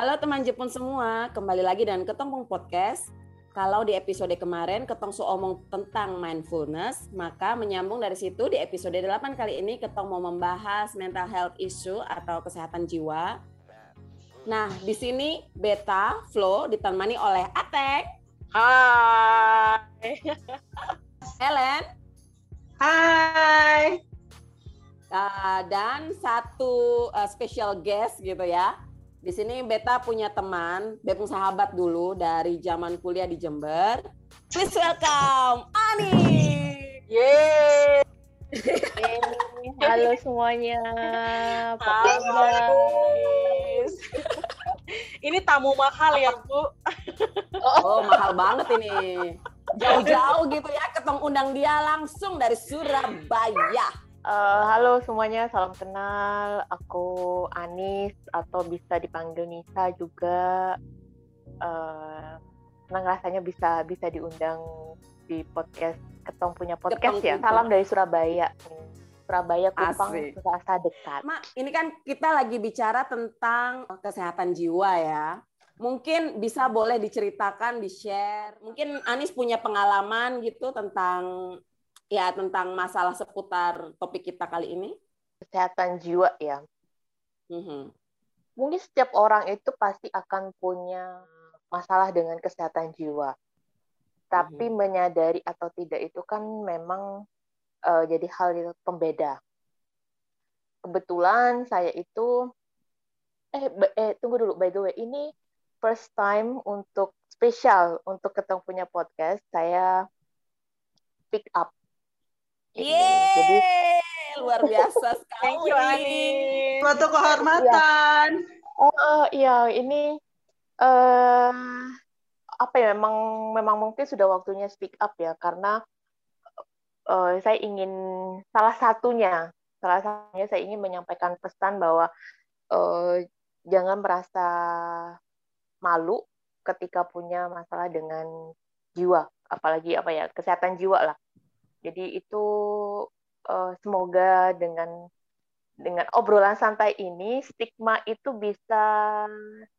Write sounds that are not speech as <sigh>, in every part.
Halo teman Jepun semua, kembali lagi dengan Ketong Podcast. Kalau di episode kemarin Ketong su omong tentang mindfulness, maka menyambung dari situ di episode 8 kali ini Ketong mau membahas mental health issue atau kesehatan jiwa. Nah, di sini Beta Flo ditemani oleh Atek. Hai. <laughs> Helen. Hai. Uh, dan satu uh, special guest gitu ya di sini Beta punya teman, Bepung sahabat dulu dari zaman kuliah di Jember. Please welcome Ani. Yeay. Halo semuanya. Apa kabar? Ini tamu mahal ya, Bu? Oh, mahal banget ini. Jauh-jauh gitu ya, ketong undang dia langsung dari Surabaya. Uh, halo semuanya, salam kenal. Aku Anis atau bisa dipanggil Nisa juga. Uh, senang rasanya bisa bisa diundang di podcast Ketong punya podcast Ketong ya. Punya. Salam dari Surabaya. Surabaya Kupang terasa dekat. Mak, ini kan kita lagi bicara tentang kesehatan jiwa ya. Mungkin bisa boleh diceritakan, di-share. Mungkin Anis punya pengalaman gitu tentang ya tentang masalah seputar topik kita kali ini? Kesehatan jiwa ya. Mm-hmm. Mungkin setiap orang itu pasti akan punya masalah dengan kesehatan jiwa. Tapi mm-hmm. menyadari atau tidak itu kan memang uh, jadi hal yang pembeda. Kebetulan saya itu eh, eh tunggu dulu by the way ini first time untuk spesial untuk ketemu punya podcast saya pick up Yeay, Jadi luar biasa <laughs> sekali. Thank you Ani. Suatu kehormatan. Ya. Oh iya, ini uh, apa ya memang memang mungkin sudah waktunya speak up ya karena uh, saya ingin salah satunya salah satunya saya ingin menyampaikan pesan bahwa uh, jangan merasa malu ketika punya masalah dengan jiwa apalagi apa ya kesehatan jiwa lah jadi itu uh, semoga dengan dengan obrolan santai ini stigma itu bisa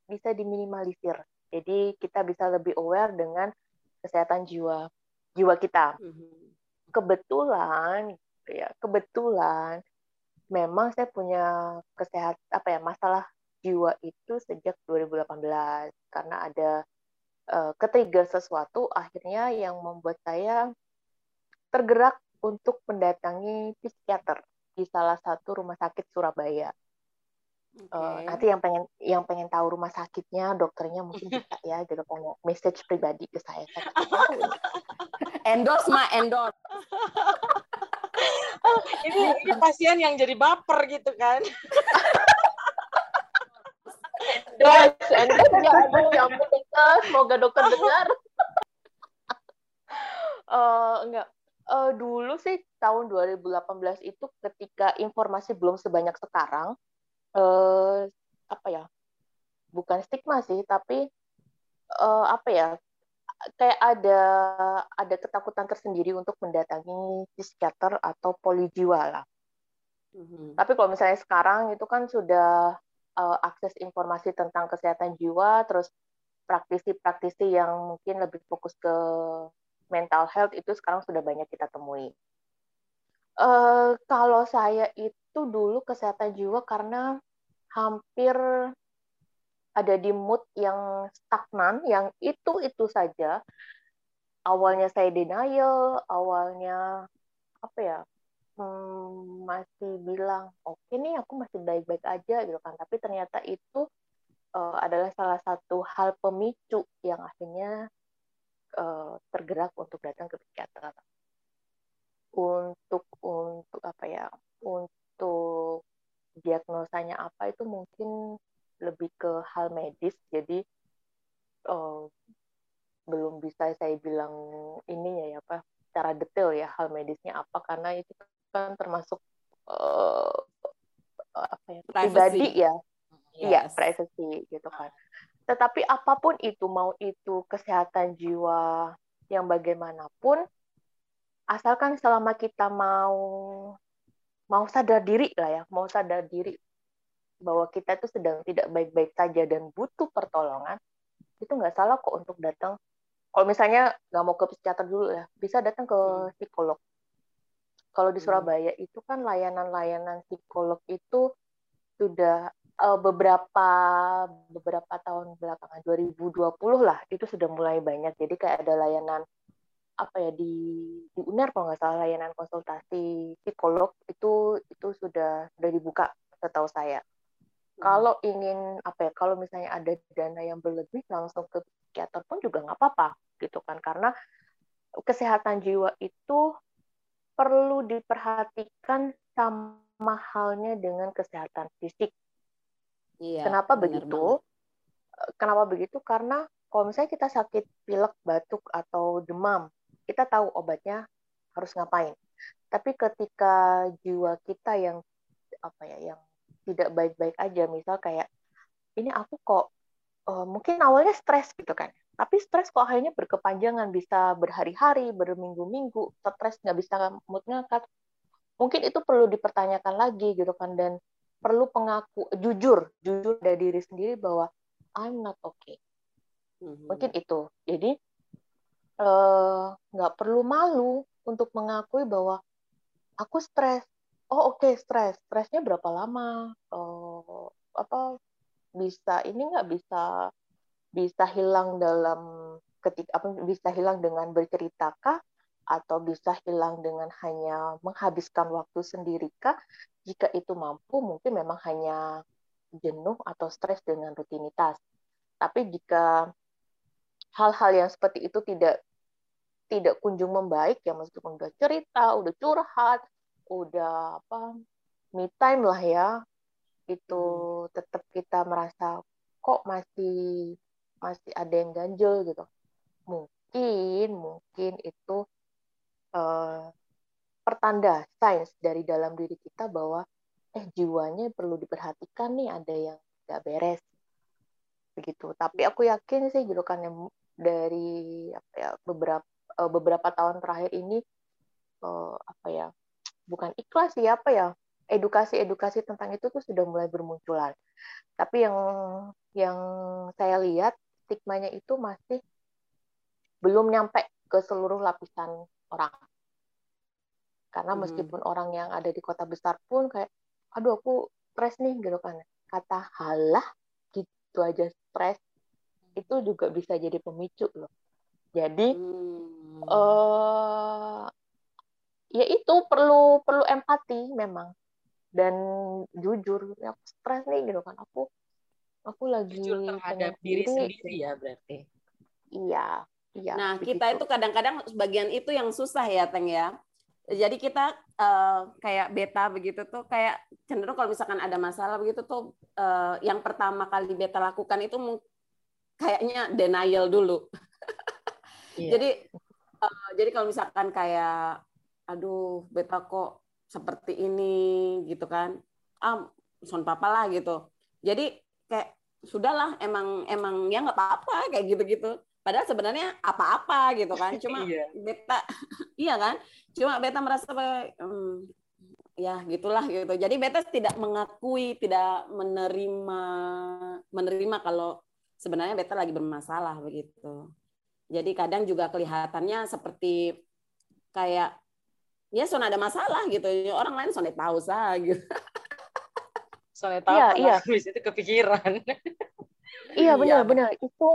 bisa diminimalisir. Jadi kita bisa lebih aware dengan kesehatan jiwa jiwa kita. Mm-hmm. Kebetulan ya kebetulan memang saya punya kesehat apa ya masalah jiwa itu sejak 2018 karena ada uh, ketrigger sesuatu akhirnya yang membuat saya tergerak untuk mendatangi psikiater di salah satu rumah sakit Surabaya. Okay. Uh, eh, nanti yang pengen yang pengen tahu rumah sakitnya, dokternya mungkin <laughs> bisa ya gitu kan message pribadi ke saya. <laughs> endorse mah endorse. oh, <laughs> ini, ini pasien yang jadi baper gitu kan. endorse, endorse ya, ya semoga dokter dengar. uh, enggak, uh, dulu sih tahun 2018 itu ketika informasi belum sebanyak sekarang uh, apa ya bukan stigma sih tapi uh, apa ya kayak ada ada ketakutan tersendiri untuk mendatangi psikiater atau polijiwa lah. Mm-hmm. Tapi kalau misalnya sekarang itu kan sudah uh, akses informasi tentang kesehatan jiwa, terus praktisi-praktisi yang mungkin lebih fokus ke mental health itu sekarang sudah banyak kita temui. Uh, kalau saya itu dulu kesehatan jiwa karena hampir ada di mood yang stagnan, yang itu-itu saja. Awalnya saya denial, awalnya apa ya, hmm, masih bilang, oke okay nih aku masih baik-baik aja gitu kan. Tapi ternyata itu uh, adalah salah satu hal pemicu yang akhirnya uh, tergerak untuk datang ke psikiater. Untuk untuk apa ya untuk diagnosanya apa itu mungkin lebih ke hal medis. Jadi uh, belum bisa saya bilang ininya ya apa secara detail ya hal medisnya apa. Karena itu kan termasuk uh, apa ya pribadi ya. Iya yes. privacy gitu kan tetapi apa pun itu, mau itu kesehatan jiwa yang bagaimanapun, asalkan selama kita mau mau sadar diri lah ya, mau sadar diri bahwa kita itu sedang tidak baik-baik saja dan butuh pertolongan, itu nggak salah kok untuk datang. Kalau misalnya nggak mau ke psikiater dulu ya, bisa datang ke hmm. psikolog. Kalau di hmm. Surabaya itu kan layanan-layanan psikolog itu sudah uh, beberapa beberapa tahun belakangan 2020 lah itu sudah mulai banyak. Jadi kayak ada layanan apa ya di di UNER kalau nggak salah layanan konsultasi psikolog itu itu sudah sudah dibuka setahu saya. Hmm. Kalau ingin apa ya kalau misalnya ada dana yang berlebih langsung ke psikiater pun juga nggak apa-apa gitu kan karena kesehatan jiwa itu perlu diperhatikan sama halnya dengan kesehatan fisik. Iya, Kenapa begitu? Banget. Kenapa begitu? Karena kalau misalnya kita sakit pilek, batuk atau demam, kita tahu obatnya harus ngapain. Tapi ketika jiwa kita yang apa ya, yang tidak baik-baik aja, misal kayak ini aku kok uh, mungkin awalnya stres gitu kan, tapi stres kok akhirnya berkepanjangan, bisa berhari-hari, berminggu-minggu, stres nggak bisa mood ngangkat, mungkin itu perlu dipertanyakan lagi gitu kan dan perlu pengaku jujur jujur dari diri sendiri bahwa I'm not okay. Mm-hmm. Mungkin itu. Jadi Eh, nggak uh, perlu malu untuk mengakui bahwa aku stres. Oh oke okay, stres. Stresnya berapa lama? Uh, apa bisa ini nggak bisa bisa hilang dalam ketika apa bisa hilang dengan berceritakah atau bisa hilang dengan hanya menghabiskan waktu sendirikah? Jika itu mampu, mungkin memang hanya jenuh atau stres dengan rutinitas. Tapi jika hal-hal yang seperti itu tidak tidak kunjung membaik ya meskipun udah cerita, udah curhat, udah apa me time lah ya itu hmm. tetap kita merasa kok masih masih ada yang ganjel gitu mungkin mungkin itu uh, pertanda sains dari dalam diri kita bahwa eh jiwanya perlu diperhatikan nih ada yang nggak beres begitu tapi aku yakin sih kan dari apa ya beberapa uh, beberapa tahun terakhir ini uh, apa ya bukan ikhlas sih apa ya edukasi-edukasi tentang itu tuh sudah mulai bermunculan. Tapi yang yang saya lihat stigmanya itu masih belum nyampe ke seluruh lapisan orang. Karena hmm. meskipun hmm. orang yang ada di kota besar pun kayak, aduh aku stres nih gitu kan. Kata halah gitu aja stres itu juga bisa jadi pemicu loh. Jadi hmm uh, ya itu perlu perlu empati memang dan jujur ya aku stres nih gitu kan aku aku lagi jujur terhadap diri sendiri ya berarti iya iya nah begitu. kita itu kadang-kadang bagian itu yang susah ya teng ya jadi kita uh, kayak beta begitu tuh kayak cenderung kalau misalkan ada masalah begitu tuh uh, yang pertama kali beta lakukan itu kayaknya denial dulu. Iya. jadi uh, jadi kalau misalkan kayak aduh beta kok seperti ini gitu kan ah son papa lah gitu. Jadi kayak sudahlah emang emang ya nggak apa-apa kayak gitu-gitu padahal sebenarnya apa-apa gitu kan cuma <laughs> iya. beta <laughs> iya kan cuma beta merasa hmm, ya gitulah gitu jadi beta tidak mengakui tidak menerima menerima kalau sebenarnya beta lagi bermasalah begitu jadi kadang juga kelihatannya seperti kayak ya son ada masalah gitu. Orang lain son tahu sah gitu. Soalnya tahu iya, iya. habis itu kepikiran. iya benar-benar iya. itu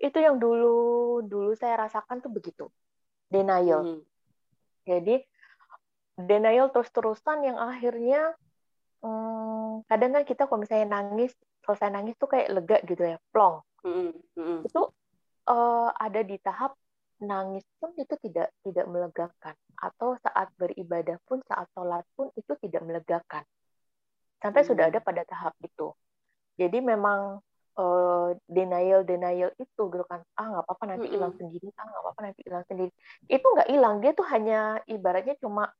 itu yang dulu dulu saya rasakan tuh begitu denial. Hmm. Jadi denial terus-terusan yang akhirnya hmm, kadang kan kita kalau misalnya nangis selesai nangis tuh kayak lega gitu ya plong. Hmm. Hmm. Itu uh, ada di tahap nangis pun itu tidak tidak melegakan atau saat beribadah pun saat sholat pun itu tidak melegakan sampai hmm. sudah ada pada tahap itu jadi memang uh, denial denial itu gitu kan ah nggak apa-apa nanti hilang hmm. sendiri ah nggak apa-apa nanti hilang sendiri itu nggak hilang dia tuh hanya ibaratnya cuma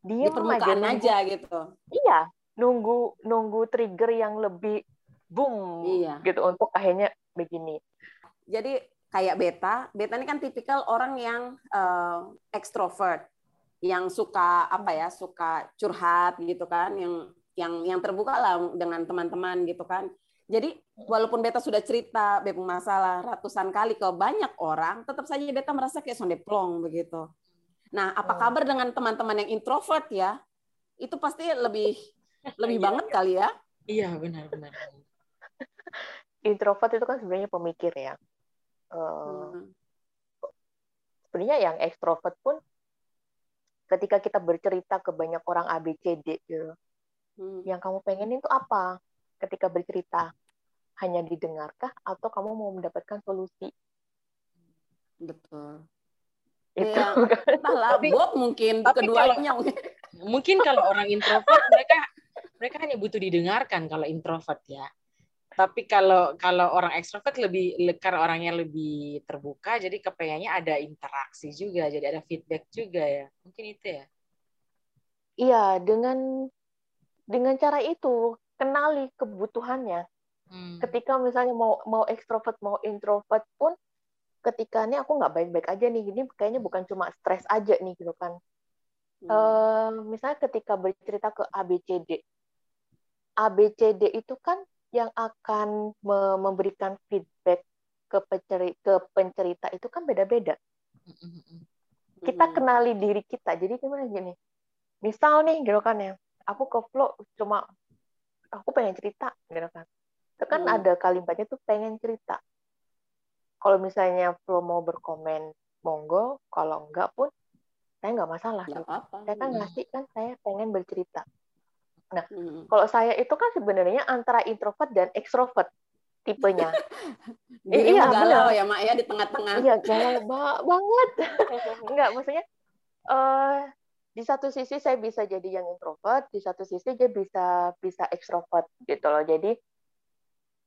dia aja, aja gitu iya nunggu nunggu trigger yang lebih boom iya. gitu untuk akhirnya begini jadi kayak beta, beta ini kan tipikal orang yang uh, ekstrovert, yang suka apa ya, suka curhat gitu kan, yang yang yang terbuka lah dengan teman-teman gitu kan. Jadi walaupun beta sudah cerita beta masalah ratusan kali ke banyak orang, tetap saja beta merasa kayak sonde plong begitu. Nah, apa kabar dengan teman-teman yang introvert ya? Itu pasti lebih lebih iya. banget kali ya? Iya, benar benar. introvert itu kan sebenarnya pemikir ya. Uh, hmm. Sebenarnya yang ekstrovert pun ketika kita bercerita ke banyak orang ABCD gitu, hmm. yang kamu pengen itu apa? Ketika bercerita hanya didengarkah atau kamu mau mendapatkan solusi? Betul. Itu. Ya, entahlah Bob mungkin tapi keduanya kalau, mungkin kalau orang introvert mereka mereka hanya butuh didengarkan kalau introvert ya. Tapi kalau kalau orang ekstrovert lebih karena orangnya lebih terbuka jadi kepengennya ada interaksi juga jadi ada feedback juga ya. Mungkin itu ya. Iya dengan dengan cara itu kenali kebutuhannya hmm. ketika misalnya mau mau ekstrovert mau introvert pun ketika ini aku nggak baik-baik aja nih, ini kayaknya bukan cuma stres aja nih gitu kan. Hmm. Uh, misalnya ketika bercerita ke ABCD, ABCD itu kan yang akan memberikan feedback ke pencerita, ke pencerita itu kan beda-beda. Kita hmm. kenali diri kita. Jadi gimana gini? Misal nih gitu kan ya, aku ke flow cuma aku pengen cerita gitu kan. Itu kan hmm. ada kalimatnya tuh pengen cerita. Kalau misalnya Flo mau berkomen monggo. Kalau enggak pun saya nggak masalah gak apa-apa. saya kan ngasih kan saya pengen bercerita. Nah hmm. kalau saya itu kan sebenarnya antara introvert dan ekstrovert tipenya. <laughs> Eh, iya galau ya mak ya di tengah-tengah. Iya galau ba banget. <laughs> Enggak maksudnya uh, di satu sisi saya bisa jadi yang introvert di satu sisi dia bisa bisa ekstrovert gitu loh. Jadi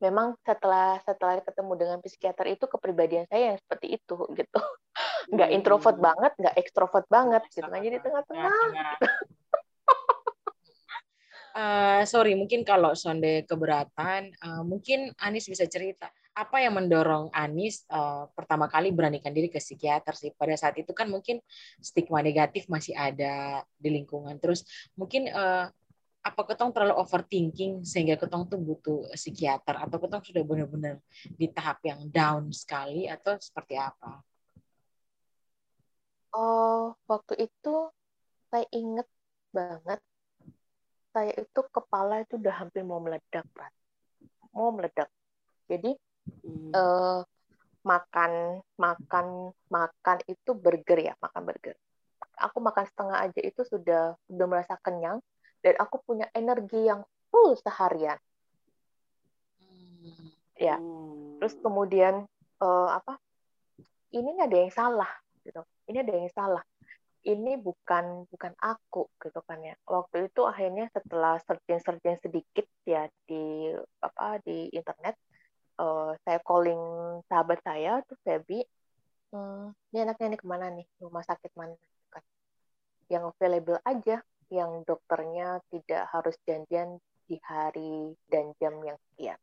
memang setelah setelah ketemu dengan psikiater itu kepribadian saya yang seperti itu gitu. <laughs> Nggak hmm. introvert banget nggak ekstrovert banget gitu. Kan jadi tengah-tengah. Uh, <laughs> sorry mungkin kalau sonde keberatan uh, mungkin Anis bisa cerita apa yang mendorong Anis uh, pertama kali beranikan diri ke psikiater sih pada saat itu kan mungkin stigma negatif masih ada di lingkungan terus mungkin uh, apa ketong terlalu overthinking sehingga ketong tuh butuh psikiater atau ketong sudah benar-benar di tahap yang down sekali atau seperti apa? Oh, waktu itu saya inget banget saya itu kepala itu udah hampir mau meledak, Prat. Mau meledak. Jadi hmm. eh, makan makan makan itu burger ya, makan burger. Aku makan setengah aja itu sudah sudah merasa kenyang dan aku punya energi yang full seharian. Hmm. Ya, terus kemudian uh, apa? Ini ada yang salah, gitu. Ini ada yang salah. Ini bukan bukan aku, gitu kan ya. Waktu itu akhirnya setelah searching-searching sedikit ya di apa di internet, uh, saya calling sahabat saya tuh Feby, hmm, ini anaknya ini ke mana nih? Rumah sakit mana? Kan? Yang available aja yang dokternya tidak harus janjian di hari dan jam yang sekian.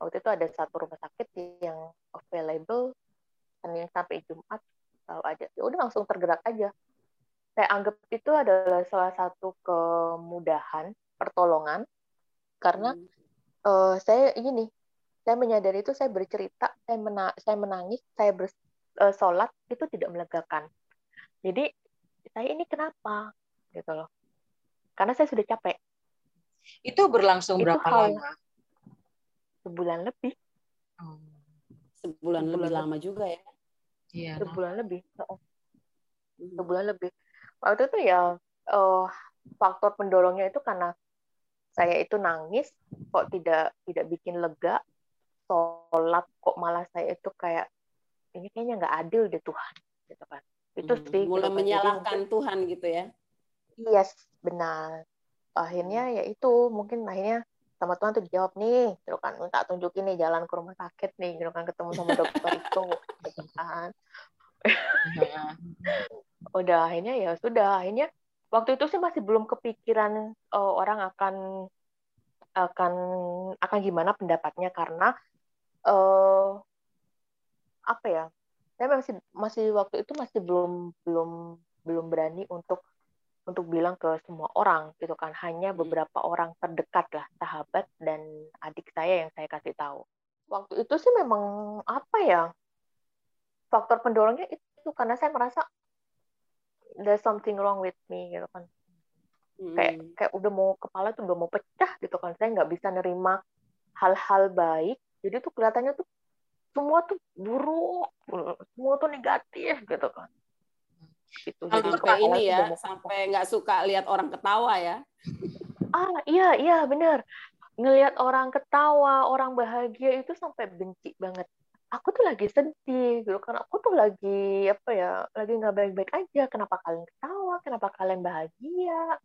Waktu itu ada satu rumah sakit yang available Senin sampai Jumat selalu ada. Ya udah langsung tergerak aja. Saya anggap itu adalah salah satu kemudahan pertolongan karena hmm. uh, saya ini nih, saya menyadari itu saya bercerita, saya mena saya menangis, saya bersolat uh, itu tidak melegakan. Jadi saya ini kenapa gitu loh karena saya sudah capek. Itu berlangsung itu berapa hal, lama? Sebulan lebih. Oh. Sebulan, sebulan lebih lama juga ya? Iya. Sebulan lebih. Hmm. Sebulan lebih. Waktu itu ya uh, faktor pendorongnya itu karena saya itu nangis kok tidak tidak bikin lega sholat kok malah saya itu kayak ini kayaknya nggak adil deh Tuhan gitu kan itu hmm, sih mulai gitu kan. menyalahkan Tuhan gitu ya Yes, benar. Akhirnya ya itu mungkin akhirnya sama Tuhan tuh dijawab nih, gitu kan, minta tunjukin nih jalan ke rumah sakit nih, gitu kan, ketemu sama dokter itu, gitu kan. Udah akhirnya ya sudah, akhirnya waktu itu sih masih belum kepikiran uh, orang akan akan akan gimana pendapatnya karena uh, apa ya? Saya masih masih waktu itu masih belum belum belum berani untuk untuk bilang ke semua orang gitu kan. Hanya Hmm. beberapa orang terdekat lah sahabat dan adik saya yang saya kasih tahu. Waktu itu sih memang apa ya? Faktor pendorongnya itu karena saya merasa there's something wrong with me gitu kan. Kayak Hmm. kayak udah mau kepala tuh udah mau pecah gitu kan. Saya nggak bisa nerima hal-hal baik jadi tuh kelihatannya tuh semua tuh buruk semua tuh negatif gitu kan. Gitu jadi apa sampai ini ya, sampai nggak suka lihat orang ketawa ya. ah iya iya bener. Ngelihat orang ketawa orang bahagia itu sampai benci banget. Aku tuh lagi sedih gitu kan. Aku tuh lagi apa ya lagi nggak baik-baik aja. Kenapa kalian ketawa? Kenapa kalian bahagia?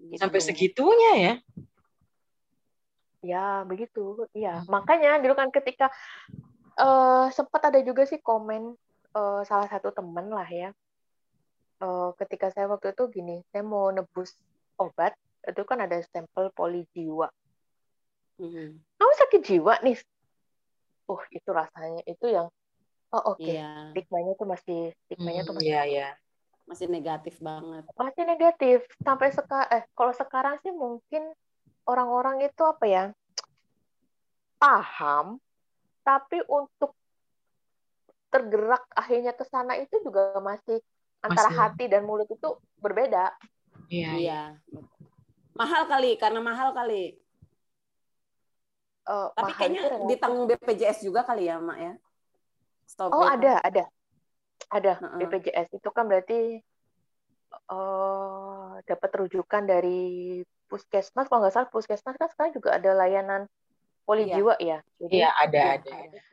Gitu. Sampai segitunya ya. Ya, begitu. Iya, makanya dulu kan ketika eh sempat ada juga sih komen eh, salah satu teman lah ya. Eh, ketika saya waktu itu gini, saya mau nebus obat, itu kan ada stempel poli jiwa. Hmm. Kamu sakit jiwa nih? Uh, itu rasanya itu yang oh oke, Iya, stigmanya tuh masih stigmanya tuh masih Iya, iya. masih negatif banget. masih negatif sampai sekarang eh kalau sekarang sih mungkin orang-orang itu apa ya paham tapi untuk tergerak akhirnya ke sana itu juga masih antara Masih. hati dan mulut itu berbeda Iya, iya. Iya. Mahal kali, karena mahal kali. Eh, Tapi mahal kayaknya itu ditanggung BPJS juga kali ya, Mak ya. Stop oh ada ada ada. BPJS itu kan berarti eh dapat rujukan dari puskesmas kalau nggak salah puskesmas kan sekarang juga ada layanan poli Iya. jiwa ya jadi Iya, ada, Iya, ada.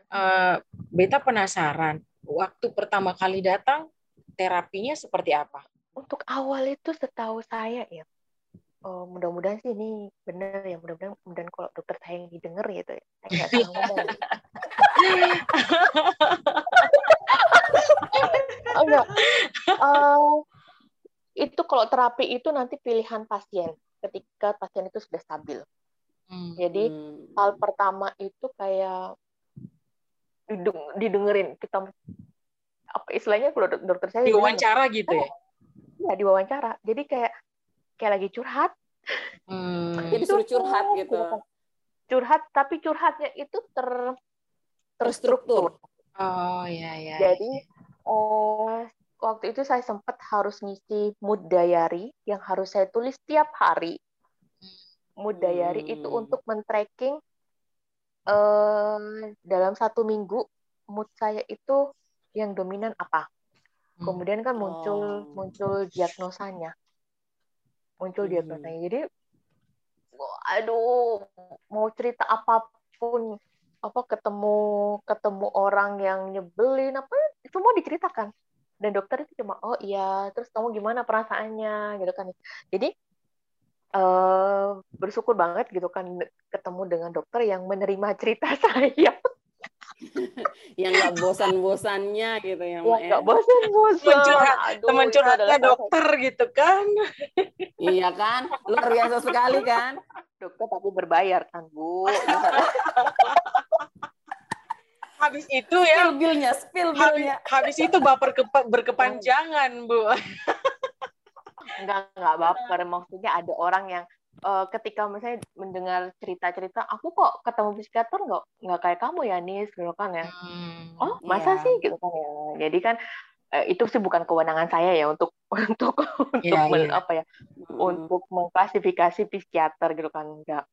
Eh, Beta penasaran, waktu pertama kali datang, terapinya seperti apa? Untuk awal itu setahu saya ya, oh, mudah-mudahan sih ini benar ya, mudah-mudahan mudah kalau dokter saya yang didengar gitu ya, saya nggak salah ngomong. <laughs> oh, enggak. Eh, itu kalau terapi itu nanti pilihan pasien ketika pasien itu sudah stabil. Hmm. Jadi Hmm. hal pertama itu kayak dideng- didengerin kita apa istilahnya kalau dok- dokter saya bilang, Diwawancara gitu ya? ya diwawancara. Jadi kayak kayak lagi curhat Hmm. Jadi disuruh curhat gitu. curhat tapi curhatnya itu ter Terstruktur. Oh, iya, iya. jadi eh, waktu itu saya sempat harus ngisi mood diary yang harus saya tulis tiap hari mood diary Hmm. itu untuk men-tracking eh, dalam satu minggu mood saya itu yang dominan apa Hmm. kemudian kan muncul Oh. muncul diagnosanya muncul Hmm. diagnosanya jadi aduh mau cerita apa pun apa ketemu ketemu orang yang nyebelin apa semua diceritakan dan dokter itu cuma oh iya terus kamu gimana perasaannya gitu kan jadi eh bersyukur banget gitu kan ketemu dengan dokter yang menerima cerita <laughs> saya <laughs> Yang nggak bosan-bosannya gitu ya, ya nggak bosan-bosan Teman curhatnya dokter gitu kan? Iya kan? Luar biasa sekali kan? dokter tapi berbayar kan bu <laughs> Habis itu ya, Spill bill-nya, spill habis, bill-nya. habis itu baper kepa- berkepanjangan, Bu. <laughs> enggak enggak baper maksudnya ada orang yang eh, ketika misalnya mendengar cerita-cerita aku kok ketemu psikiater nggak nggak kayak kamu ya Nis gitu kan ya Hmm. oh masa Iya. sih gitu kan ya jadi kan eh, itu sih bukan kewenangan saya ya untuk untuk <laughs> untuk Iya, men- iya. apa ya Mm-mm. untuk mengklasifikasi psikiater gitu kan enggak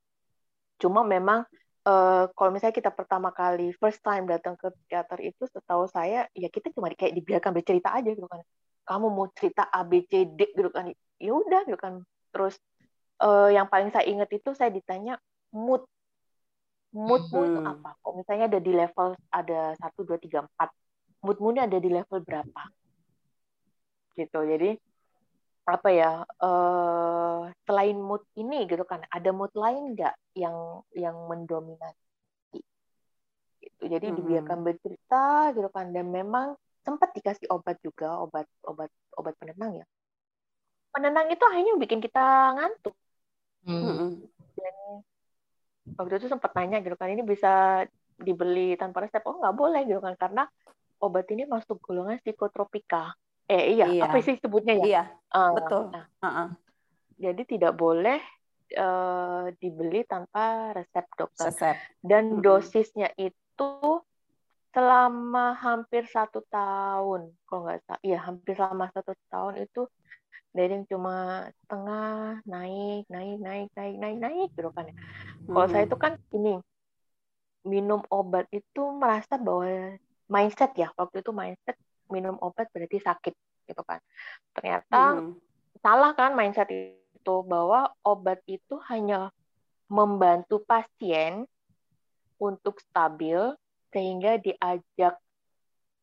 cuma memang eh, kalau misalnya kita pertama kali first time datang ke psikiater itu setahu saya ya kita cuma kayak dibiarkan bercerita aja gitu kan. Kamu mau cerita A B C D gitu kan. Ya udah gitu kan. Terus eh, yang paling saya ingat itu saya ditanya mood moodmu itu apa? Kalau misalnya ada di level ada satu dua tiga empat moodmu ini ada di level berapa? Gitu. Jadi apa ya eh selain mood ini gitu kan ada mood lain nggak yang yang mendominasi gitu jadi Mhm. dibiarkan bercerita gitu kan dan memang sempat dikasih obat juga obat obat obat penenang ya penenang itu akhirnya bikin kita ngantuk Hmm. Mm-mm. dan waktu itu sempat nanya gitu kan ini bisa dibeli tanpa resep oh nggak boleh gitu kan karena obat ini masuk golongan psikotropika Eh iya, iya. apa sih sebutnya ya? Iya, uh, betul. Nah, uh -uh. Jadi tidak boleh uh, dibeli tanpa resep dokter. Resep. Dan dosisnya itu selama hampir satu tahun, kalau nggak salah, iya hampir selama satu tahun itu dari yang cuma setengah naik, naik, naik, naik, naik, naik gitu kan. Ya. Kalau hmm. saya itu kan ini minum obat itu merasa bahwa mindset ya waktu itu mindset minum obat berarti sakit gitu kan. Ternyata hmm. salah kan mindset itu bahwa obat itu hanya membantu pasien untuk stabil sehingga diajak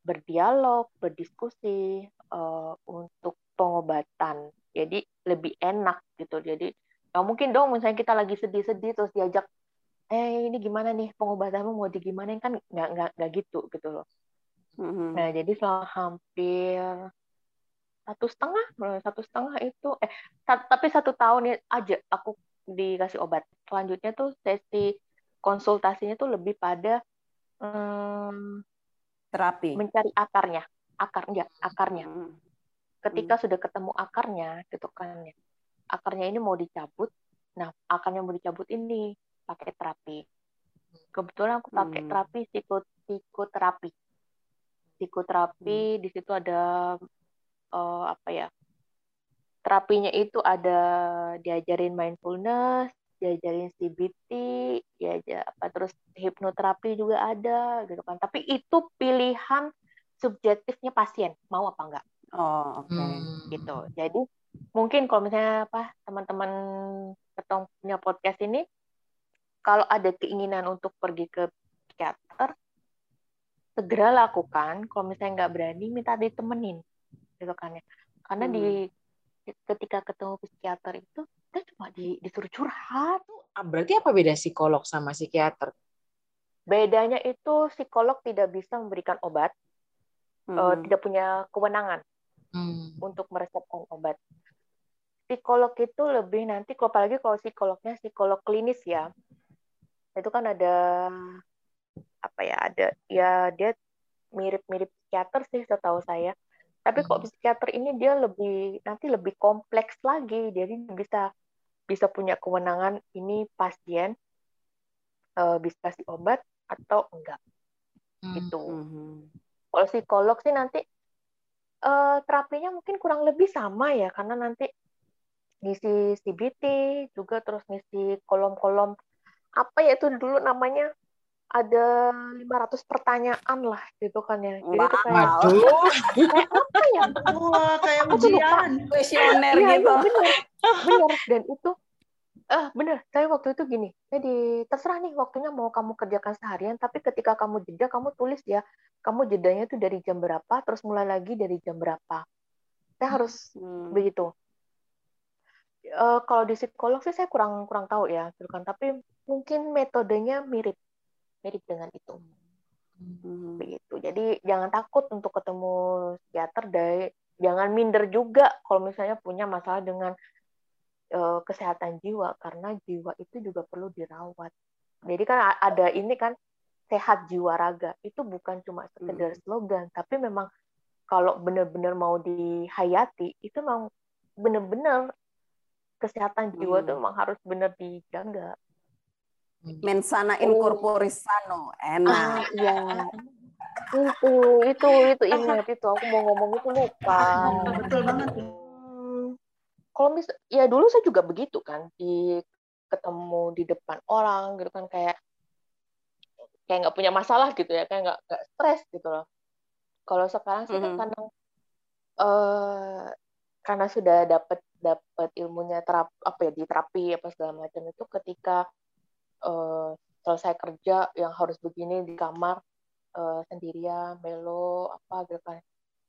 berdialog, berdiskusi uh, untuk pengobatan. Jadi lebih enak gitu. Jadi nggak mungkin dong misalnya kita lagi sedih-sedih terus diajak, eh ini gimana nih pengobatanmu mau digimana kan nggak nggak nggak gitu gitu loh. Mm-hmm. Nah jadi selama hampir satu setengah satu setengah itu eh tapi satu tahun aja aku dikasih obat. Selanjutnya tuh sesi konsultasinya tuh lebih pada hmm, terapi mencari akarnya akar ya akarnya hmm. ketika hmm. sudah ketemu akarnya gitu kan ya akarnya ini mau dicabut nah akarnya mau dicabut ini pakai terapi kebetulan aku pakai hmm. terapi psiko psikoterapi psikoterapi hmm. di situ ada uh, apa ya terapinya itu ada diajarin mindfulness diajarin CBT, diajar apa terus hipnoterapi juga ada gitu kan. Tapi itu pilihan subjektifnya pasien mau apa enggak. Oh, oke. Okay. Hmm. Gitu. Jadi mungkin kalau misalnya apa teman-teman ketemu punya podcast ini kalau ada keinginan untuk pergi ke psikiater segera lakukan kalau misalnya nggak berani minta ditemenin gitu kan ya karena hmm. di ketika ketemu psikiater itu kita cuma di, disuruh curhat. Ah, berarti apa beda psikolog sama psikiater? Bedanya itu psikolog tidak bisa memberikan obat, hmm. uh, tidak punya kewenangan hmm. untuk meresepkan obat. Psikolog itu lebih nanti, kalau apalagi kalau psikolognya psikolog klinis ya, itu kan ada apa ya ada ya dia mirip-mirip psikiater sih setahu saya. Tapi kok hmm. psikiater ini dia lebih nanti lebih kompleks lagi, jadi bisa bisa punya kewenangan ini pasien uh, bisa kasih obat atau enggak hmm. gitu. Mm-hmm. Kalau psikolog sih nanti uh, terapinya mungkin kurang lebih sama ya karena nanti ngisi CBT juga terus ngisi kolom-kolom apa ya itu dulu namanya ada 500 pertanyaan lah gitu kan ya. Jadi itu kayak Waduh. apa ya? Wah, kayak ujian, kuesioner iya, gitu. Bener, bener. Dan itu eh bener, saya waktu itu gini, jadi terserah nih waktunya mau kamu kerjakan seharian, tapi ketika kamu jeda, kamu tulis ya, kamu jedanya itu dari jam berapa, terus mulai lagi dari jam berapa. Saya harus hmm. begitu. Uh, kalau di psikolog sih saya kurang kurang tahu ya, gitu kan. Tapi mungkin metodenya mirip mirip dengan itu. Hmm. Begitu. Jadi jangan takut untuk ketemu psikiater dari jangan minder juga kalau misalnya punya masalah dengan uh, kesehatan jiwa karena jiwa itu juga perlu dirawat. Jadi kan ada ini kan sehat jiwa raga itu bukan cuma sekedar slogan, tapi memang kalau benar-benar mau dihayati itu memang benar-benar kesehatan jiwa itu memang harus benar dijaga. Mensana in corpore sano, enak. Ah, iya. itu, itu, itu ingat itu. Aku mau ngomong itu lupa. Betul banget. Hmm, kalau mis, ya dulu saya juga begitu kan di ketemu di depan orang gitu kan kayak kayak nggak punya masalah gitu ya kayak nggak nggak stres gitu loh. Kalau sekarang sih mm -hmm. karena uh, karena sudah dapat dapat ilmunya terap apa ya di terapi apa segala macam itu ketika uh, selesai kerja yang harus begini di kamar uh, sendirian melo apa gitu kan.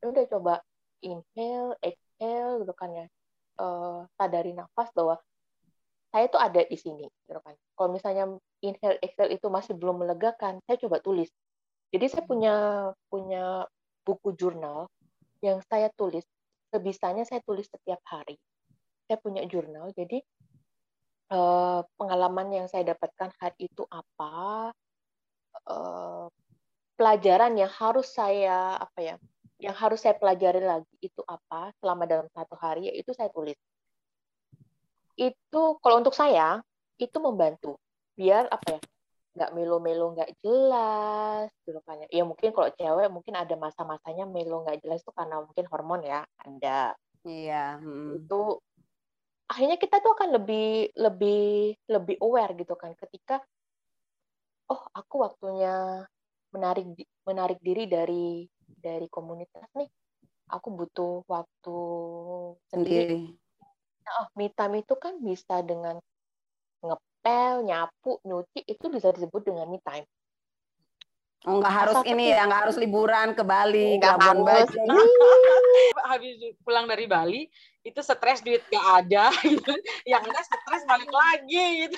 Ya udah coba inhale exhale gitu kan ya. Uh, sadari nafas bahwa saya itu ada di sini gitu kan. Kalau misalnya inhale exhale itu masih belum melegakan saya coba tulis. Jadi saya punya punya buku jurnal yang saya tulis sebisanya saya tulis setiap hari. Saya punya jurnal jadi uh, pengalaman yang saya dapatkan hari itu apa, uh, pelajaran yang harus saya apa ya yang harus saya pelajari lagi itu apa selama dalam satu hari yaitu saya tulis itu kalau untuk saya itu membantu biar apa ya nggak melo-melo nggak jelas gitu kan ya. ya mungkin kalau cewek mungkin ada masa-masanya melo nggak jelas itu karena mungkin hormon ya ada iya hmm. itu akhirnya kita tuh akan lebih lebih lebih aware gitu kan. Ketika oh aku waktunya menarik menarik diri dari dari komunitas nih. Aku butuh waktu sendiri. Nah, me time itu kan bisa dengan ngepel, nyapu, nyuci itu bisa disebut dengan me time. Oh, nggak harus ini ya, nggak harus liburan ke Bali, nggak harus. <laughs> <laughs> Habis pulang dari Bali, itu stres duit nggak ada, <laughs> gitu. yang ada stres balik lagi, gitu.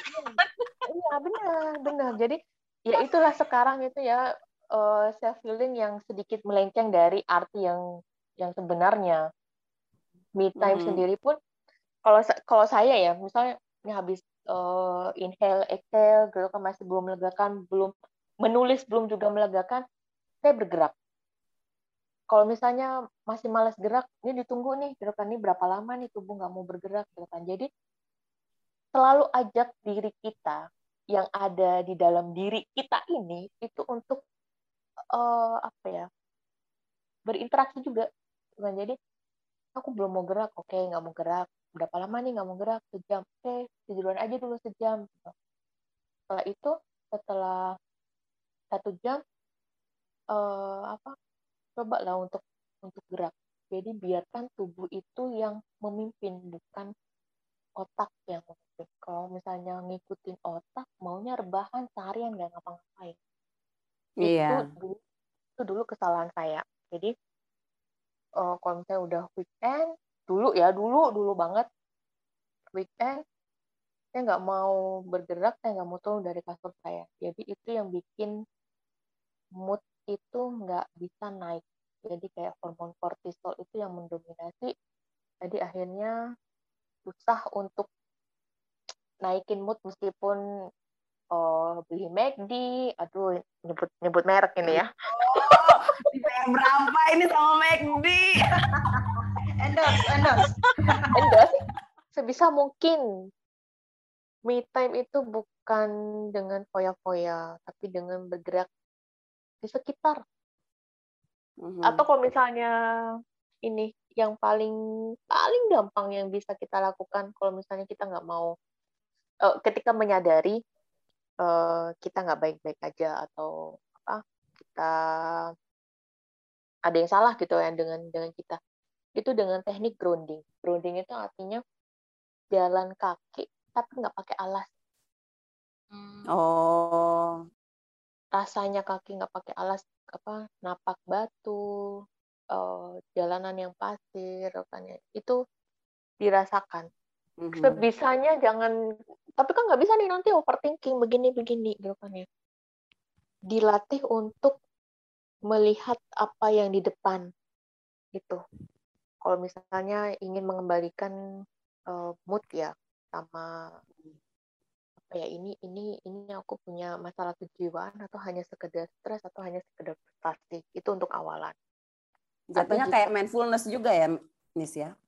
Iya benar, benar. Jadi ya itulah sekarang itu ya uh, self healing yang sedikit melenceng dari arti yang yang sebenarnya. Me time hmm. sendiri pun kalau kalau saya ya, misalnya ini habis uh, inhale, exhale, gitu kan masih belum melegakan, belum menulis belum juga melegakan, saya bergerak. Kalau misalnya masih malas gerak, ini ditunggu nih, gitu kan ini berapa lama nih tubuh nggak mau bergerak, gitu kan. Jadi selalu ajak diri kita yang ada di dalam diri kita ini itu untuk uh, apa ya berinteraksi juga. Gitu kan. Jadi aku belum mau gerak, oke nggak mau gerak, berapa lama nih nggak mau gerak sejam oke tiduran aja dulu sejam setelah itu setelah satu jam uh, apa coba lah untuk untuk gerak. Jadi biarkan tubuh itu yang memimpin bukan otak yang memimpin. Kalau misalnya ngikutin otak maunya rebahan seharian nggak ngapa-ngapain. Iya. itu dulu itu dulu kesalahan saya. Jadi uh, kalau misalnya udah weekend dulu ya dulu dulu banget. Weekend saya nggak mau bergerak saya nggak mau turun dari kasur saya. Jadi itu yang bikin mood itu nggak bisa naik jadi kayak hormon kortisol itu yang mendominasi jadi akhirnya susah untuk naikin mood meskipun oh, beli McD, aduh nyebut nyebut merek ini ya. Oh, berapa ini sama McD? <laughs> endorse, endorse. endorse. Sebisa mungkin me time itu bukan dengan foya-foya, tapi dengan bergerak di sekitar. Mm-hmm. Atau kalau misalnya ini yang paling paling gampang yang bisa kita lakukan kalau misalnya kita nggak mau uh, ketika menyadari uh, kita nggak baik-baik aja atau apa kita ada yang salah gitu ya dengan dengan kita itu dengan teknik grounding. Grounding itu artinya jalan kaki tapi nggak pakai alas. Hmm. Oh. Rasanya kaki nggak pakai alas apa napak batu, uh, jalanan yang pasir, kan ya. itu dirasakan. Mm-hmm. Sebisanya jangan, tapi kan nggak bisa nih nanti overthinking begini-begini gitu kan ya. Dilatih untuk melihat apa yang di depan itu kalau misalnya ingin mengembalikan uh, mood ya sama apa ya ini ini ini aku punya masalah kejiwaan atau hanya sekedar stres atau hanya sekedar frustasi itu untuk awalan. Jatuhnya kayak mindfulness juga ya Nis ya?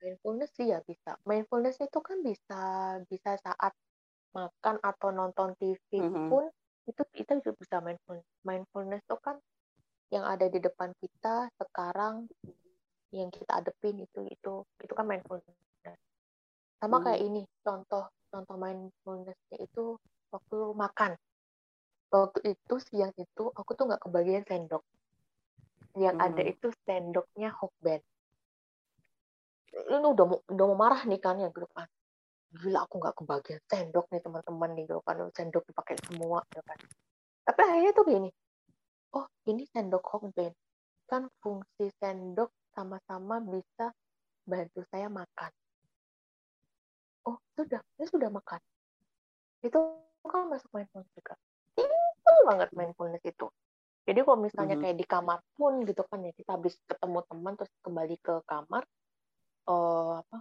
Mindfulness sih ya bisa. Mindfulness itu kan bisa bisa saat makan atau nonton TV mm -hmm. pun itu kita juga bisa mindfulness mindfulness itu kan yang ada di depan kita sekarang yang kita adepin itu itu itu kan mindfulness sama kayak hmm. ini contoh contoh mindfulnessnya itu waktu makan waktu itu siang itu aku tuh nggak kebagian sendok yang hmm. ada itu sendoknya hokben ini udah mau udah mau marah nih kan yang gitu kan gila aku nggak kebagian sendok nih teman-teman nih gitu kan sendok dipakai semua gitu kan tapi akhirnya tuh gini oh ini sendok Hokben. Kan fungsi sendok sama-sama bisa bantu saya makan. Sudah, ini sudah makan. Itu kan masuk mindfulness juga. Simple banget mindfulness itu. Jadi kalau misalnya mm -hmm. kayak di kamar pun gitu kan ya, kita habis ketemu teman terus kembali ke kamar, oh apa?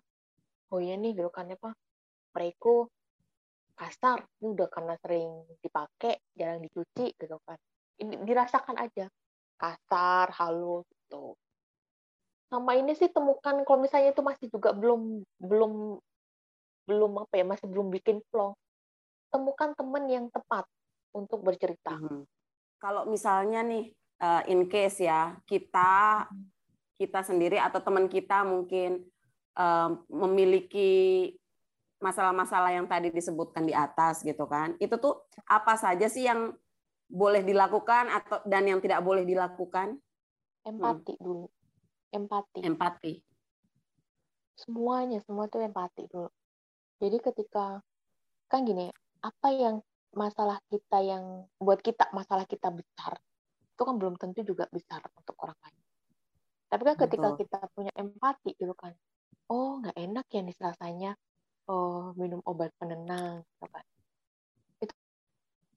Oh iya nih gitu kan ya Pak, Preko kasar, ini udah karena sering dipakai, jarang dicuci gitu kan dirasakan aja kasar halus gitu sama ini sih temukan kalau misalnya itu masih juga belum belum belum apa ya masih belum bikin plong temukan teman yang tepat untuk bercerita Mhm. Kalau misalnya nih uh, in case ya kita kita sendiri atau teman kita mungkin um, memiliki masalah-masalah yang tadi disebutkan di atas gitu kan. Itu tuh apa saja sih yang boleh dilakukan atau dan yang tidak boleh dilakukan? empati dulu empati Empati. semuanya semua tuh empati dulu jadi ketika kan gini apa yang masalah kita yang buat kita masalah kita besar itu kan belum tentu juga besar untuk orang lain. Tapi kan ketika Betul. kita punya empati gitu kan oh nggak enak ya nih rasanya oh minum obat penenang gitu kan itu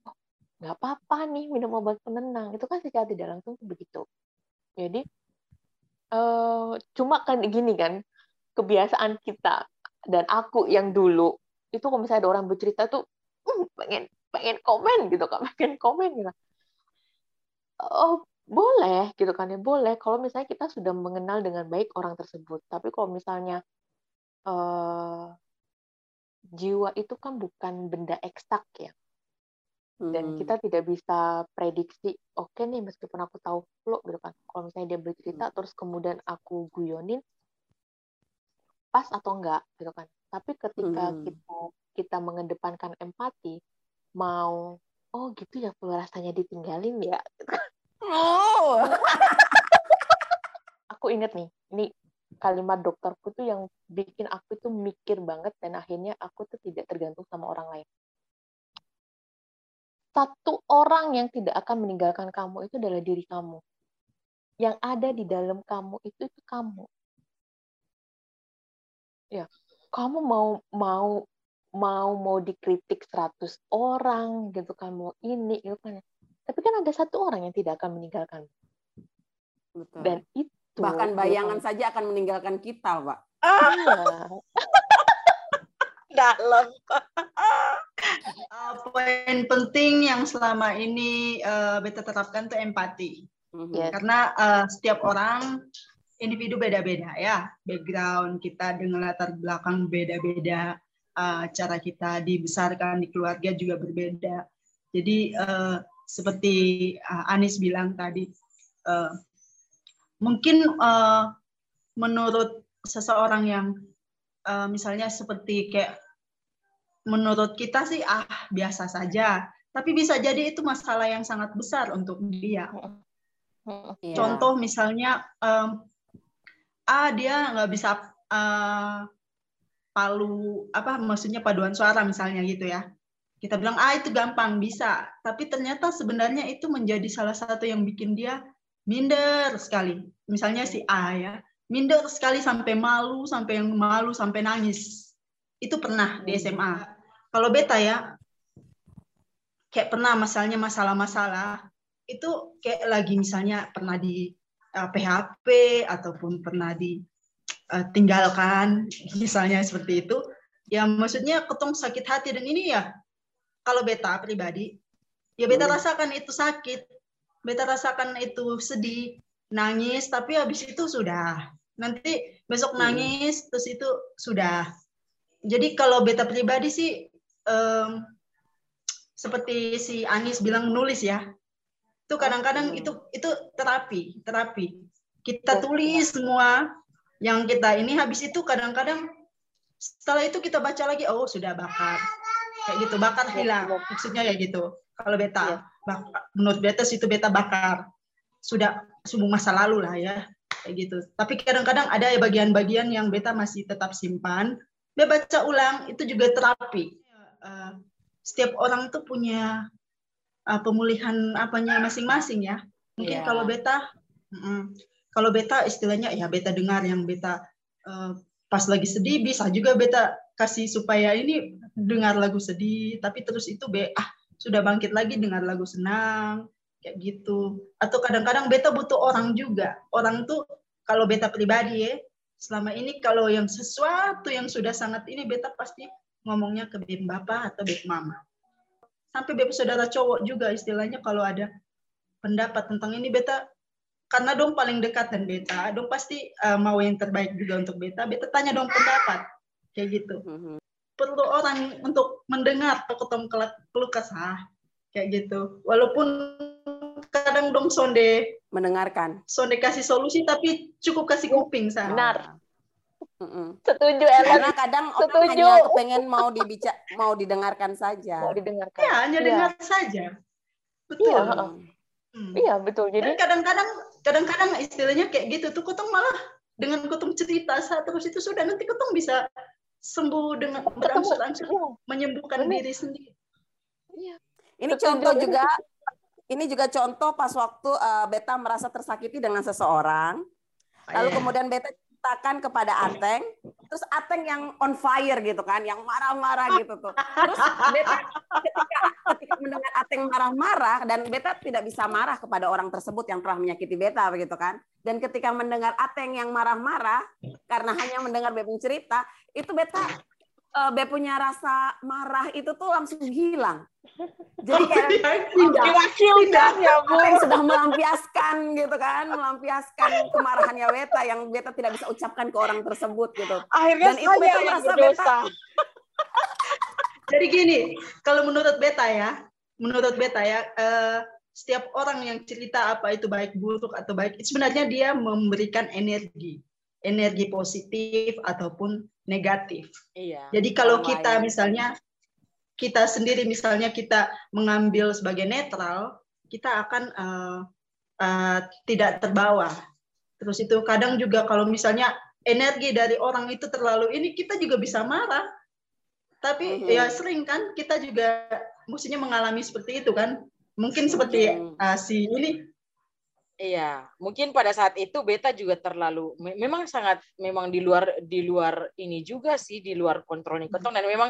oh, nggak apa-apa nih minum obat penenang itu kan secara tidak langsung begitu. Jadi eh cuma kan gini kan kebiasaan kita dan aku yang dulu itu kalau misalnya ada orang bercerita tuh "Hmm, pengen pengen komen gitu kan <laughs> pengen komen gitu. Oh boleh gitu kan ya boleh. Kalau misalnya kita sudah mengenal dengan baik orang tersebut tapi kalau misalnya eh jiwa itu kan bukan benda eksak ya. Dan Hmm. kita tidak bisa prediksi oke nih meskipun aku tahu flow gitu kan. Kalau misalnya dia bercerita terus kemudian aku guyonin pas atau enggak gitu kan. Tapi ketika Hmm. kita kita mengedepankan empati mau oh gitu ya Flo, rasanya ditinggalin ya. Oh. <laughs> aku inget nih ini kalimat dokterku tuh yang bikin aku tuh mikir banget dan akhirnya aku tuh tidak tergantung sama orang lain. Satu orang yang tidak akan meninggalkan kamu itu adalah diri kamu. Yang ada di dalam kamu itu itu kamu ya kamu mau mau mau mau dikritik 100 orang gitu kan mau ini gitu kan tapi kan ada satu orang yang tidak akan meninggalkan Betul. dan itu bahkan bayangan saja akan meninggalkan kita, Pak. Iya. <laughs> dalam Uh, <laughs> poin penting yang selama ini uh, beta terapkan tuh empati. Mhm. Yes. Karena uh, setiap orang individu beda-beda ya, background kita dengan latar belakang beda-beda, uh, cara kita dibesarkan di keluarga juga berbeda. Jadi uh, seperti uh, Anis bilang tadi, uh, mungkin uh, menurut seseorang yang uh, misalnya seperti kayak menurut kita sih ah biasa saja, tapi bisa jadi itu masalah yang sangat besar untuk dia. Iya. Contoh misalnya, ah dia nggak bisa eh, palu apa maksudnya paduan suara misalnya gitu ya. Kita bilang ah itu gampang bisa, tapi ternyata sebenarnya itu menjadi salah satu yang bikin dia minder sekali. Misalnya si A ya, minder sekali sampai malu, sampai yang malu sampai nangis. Itu pernah di SMA. Kalau beta ya, kayak pernah misalnya masalah-masalah itu kayak lagi misalnya pernah di uh, PHP ataupun pernah ditinggalkan <laughs> misalnya seperti itu ya maksudnya ketong sakit hati dan ini ya kalau beta pribadi ya beta Hmm. rasakan itu sakit beta rasakan itu sedih nangis tapi habis itu sudah nanti besok Hmm. nangis terus itu sudah jadi kalau beta pribadi sih em, seperti si Anis bilang nulis ya itu kadang-kadang Hmm. itu itu terapi terapi. Kita Betul. tulis semua yang kita ini habis itu kadang-kadang setelah itu kita baca lagi oh sudah bakar kayak gitu bakar Iya, hilang. Maksudnya ya gitu. Kalau beta Iya. menurut beta itu beta bakar. Sudah sumbu masa lalu lah ya kayak gitu. Tapi kadang-kadang ada bagian-bagian yang beta masih tetap simpan. Dia baca ulang itu juga terapi. Eh, setiap orang tuh punya uh, pemulihan apanya masing-masing ya. Mungkin Iya. kalau beta, mm-mm. kalau beta istilahnya ya beta dengar yang beta uh, pas lagi sedih bisa juga beta kasih supaya ini dengar lagu sedih, tapi terus itu be ah sudah bangkit lagi dengar lagu senang kayak gitu. Atau kadang-kadang beta butuh orang juga. Orang tuh kalau beta pribadi ya selama ini kalau yang sesuatu yang sudah sangat ini beta pasti ngomongnya ke beb bapak atau beb mama sampai beb saudara cowok juga istilahnya kalau ada pendapat tentang ini beta karena dong paling dekat dan beta, dong pasti uh, mau yang terbaik juga untuk beta. Beta tanya dong pendapat, kayak gitu. Mhm. Perlu orang untuk mendengar ketemu keluh kesah, kayak gitu. Walaupun kadang dong sonde mendengarkan. sonde kasih solusi, tapi cukup kasih kuping sah. Benar. Mm-mm. Setuju Ellen. Karena kadang orang Setuju. hanya kepengen mau dibica mau didengarkan saja. Mau didengarkan. Ya, hanya Iya. dengar saja. Betul. Iya, Hmm. Iya betul. Dan Jadi kadang-kadang kadang-kadang istilahnya kayak gitu tuh kotong malah dengan kotong cerita saat terus itu sudah nanti kotong bisa sembuh dengan berangsur-angsur Iya, menyembuhkan Benar. diri sendiri. iya. Ini Setuju. contoh juga ini juga contoh pas waktu uh, beta merasa tersakiti dengan seseorang, lalu Iya. kemudian beta ceritakan kepada Ateng, terus Ateng yang on fire gitu kan, yang marah-marah gitu tuh. Terus beta ketika, ketika mendengar Ateng marah-marah dan beta tidak bisa marah kepada orang tersebut yang telah menyakiti beta begitu kan. Dan ketika mendengar Ateng yang marah-marah karena hanya mendengar beta cerita, itu beta eh, beta punya rasa marah itu tuh langsung hilang. <laughs> Jadi kayak Iya, tidak. Diwakilkan ya Bu. Ateng sudah melampiaskan gitu kan, melampiaskan kemarahannya beta yang beta tidak bisa ucapkan ke orang tersebut gitu. Akhirnya Dan itu saya beta yang merasa berdosa. <laughs> Jadi gini, kalau menurut beta ya, menurut beta ya, eh, setiap orang yang cerita apa itu baik buruk atau baik, sebenarnya dia memberikan energi, energi positif ataupun negatif. Iya. Jadi kalau kita misalnya kita sendiri misalnya kita mengambil sebagai netral, kita akan eh, eh, tidak terbawa. Terus itu kadang juga kalau misalnya energi dari orang itu terlalu ini kita juga bisa marah. Tapi Mhm. ya sering kan kita juga mestinya mengalami seperti itu kan. Mungkin seperti Mhm. eh, si ini Iya, mungkin pada saat itu beta juga terlalu me- memang sangat memang di luar di luar ini juga sih di luar kontrol Nikotong dan memang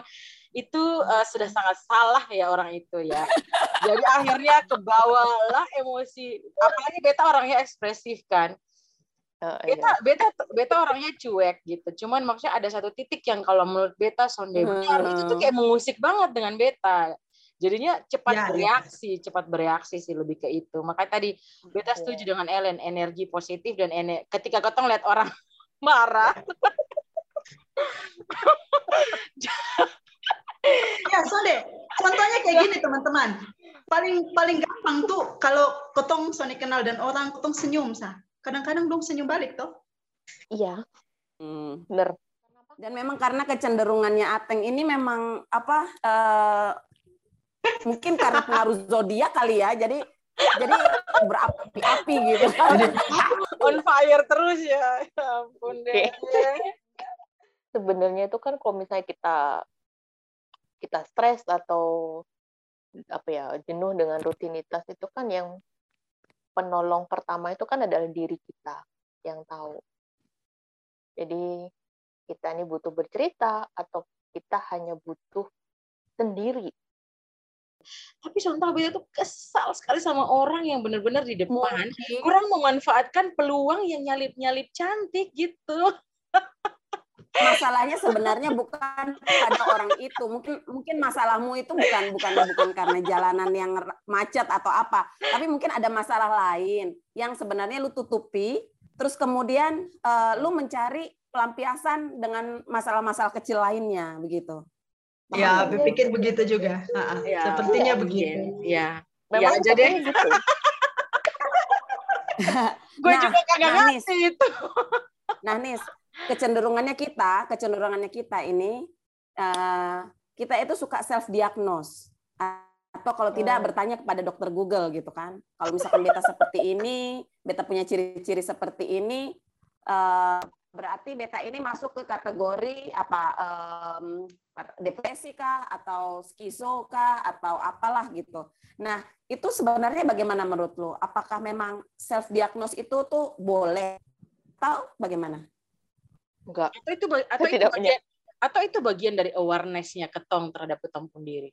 itu eh, sudah sangat salah ya orang itu ya. <laughs> Jadi akhirnya kebawalah emosi apalagi beta orangnya ekspresif kan. Beta iya. beta beta orangnya cuek gitu. Cuman maksudnya ada satu titik yang kalau menurut beta sonde Hmm. itu tuh kayak mengusik banget dengan beta. Jadinya cepat Ya, ya. bereaksi, cepat bereaksi sih lebih ke itu. Makanya tadi beta setuju dengan Ellen, energi positif dan ener ketika ketong lihat orang <laughs> marah, <laughs> Ya, Sonde. Contohnya kayak gini, teman-teman. Paling paling gampang tuh kalau ketong Sonde kenal dan orang ketong senyum sah. Kadang-kadang dong senyum balik toh. Iya, Hmm. bener. Dan memang karena kecenderungannya Ateng ini memang apa eh, mungkin karena pengaruh zodiak kali ya. Jadi jadi berapi-api gitu. <laughs> on fire terus ya. Ya ampun deh. Sebenarnya itu kan kalau misalnya kita kita stres atau apa ya jenuh dengan rutinitas itu kan yang penolong pertama itu kan adalah diri kita yang tahu. Jadi kita ini butuh bercerita atau kita hanya butuh sendiri. Tapi contoh beta tuh kesal sekali sama orang yang benar-benar di depan Mungkin kurang memanfaatkan peluang yang nyalip-nyalip cantik gitu. <laughs> masalahnya sebenarnya bukan pada orang itu. Mungkin mungkin masalahmu itu bukan bukan bukan karena jalanan yang macet atau apa, tapi mungkin ada masalah lain yang sebenarnya lu tutupi, terus kemudian eh, lu mencari pelampiasan dengan masalah-masalah kecil lainnya begitu. Ya, berpikir begitu juga. Ya, Sepertinya mungkin. begitu. Ya. Memang Ya, jadi gitu. <laughs> gue Nah, juga kagak nah, Nis. ngerti itu. <laughs> Nah, Nis, kecenderungannya kita, kecenderungannya kita ini, eh, kita itu suka self diagnose atau kalau tidak Hmm. bertanya kepada dokter Google gitu kan. Kalau misalkan beta seperti ini, beta punya ciri-ciri seperti ini, eh, berarti beta ini masuk ke kategori apa em, depresi kah atau skizo kah atau apalah gitu. Nah, itu sebenarnya bagaimana menurut lo? Apakah memang self diagnose itu tuh boleh atau bagaimana? Enggak. Atau itu atau itu Tidak bagian atau itu bagian dari awareness-nya ketong terhadap ketong sendiri.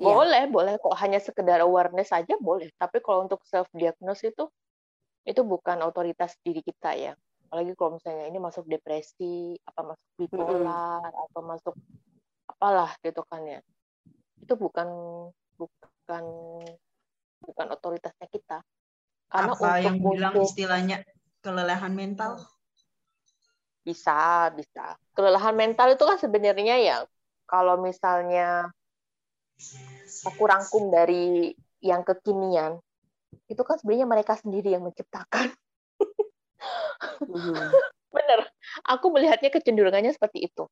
Iya. Boleh, boleh kok hanya sekedar awareness saja boleh. Tapi kalau untuk self diagnose itu itu bukan otoritas diri kita ya. Apalagi kalau misalnya ini masuk depresi, apa masuk bipolar, atau masuk apalah gitu kan ya. Itu bukan bukan bukan otoritasnya kita. Karena Apa untuk yang bilang untuk istilahnya kelelahan mental? bisa bisa kelelahan mental itu kan sebenarnya ya kalau misalnya aku rangkum dari yang kekinian itu kan sebenarnya mereka sendiri yang menciptakan. Bener. Aku melihatnya kecenderungannya seperti itu.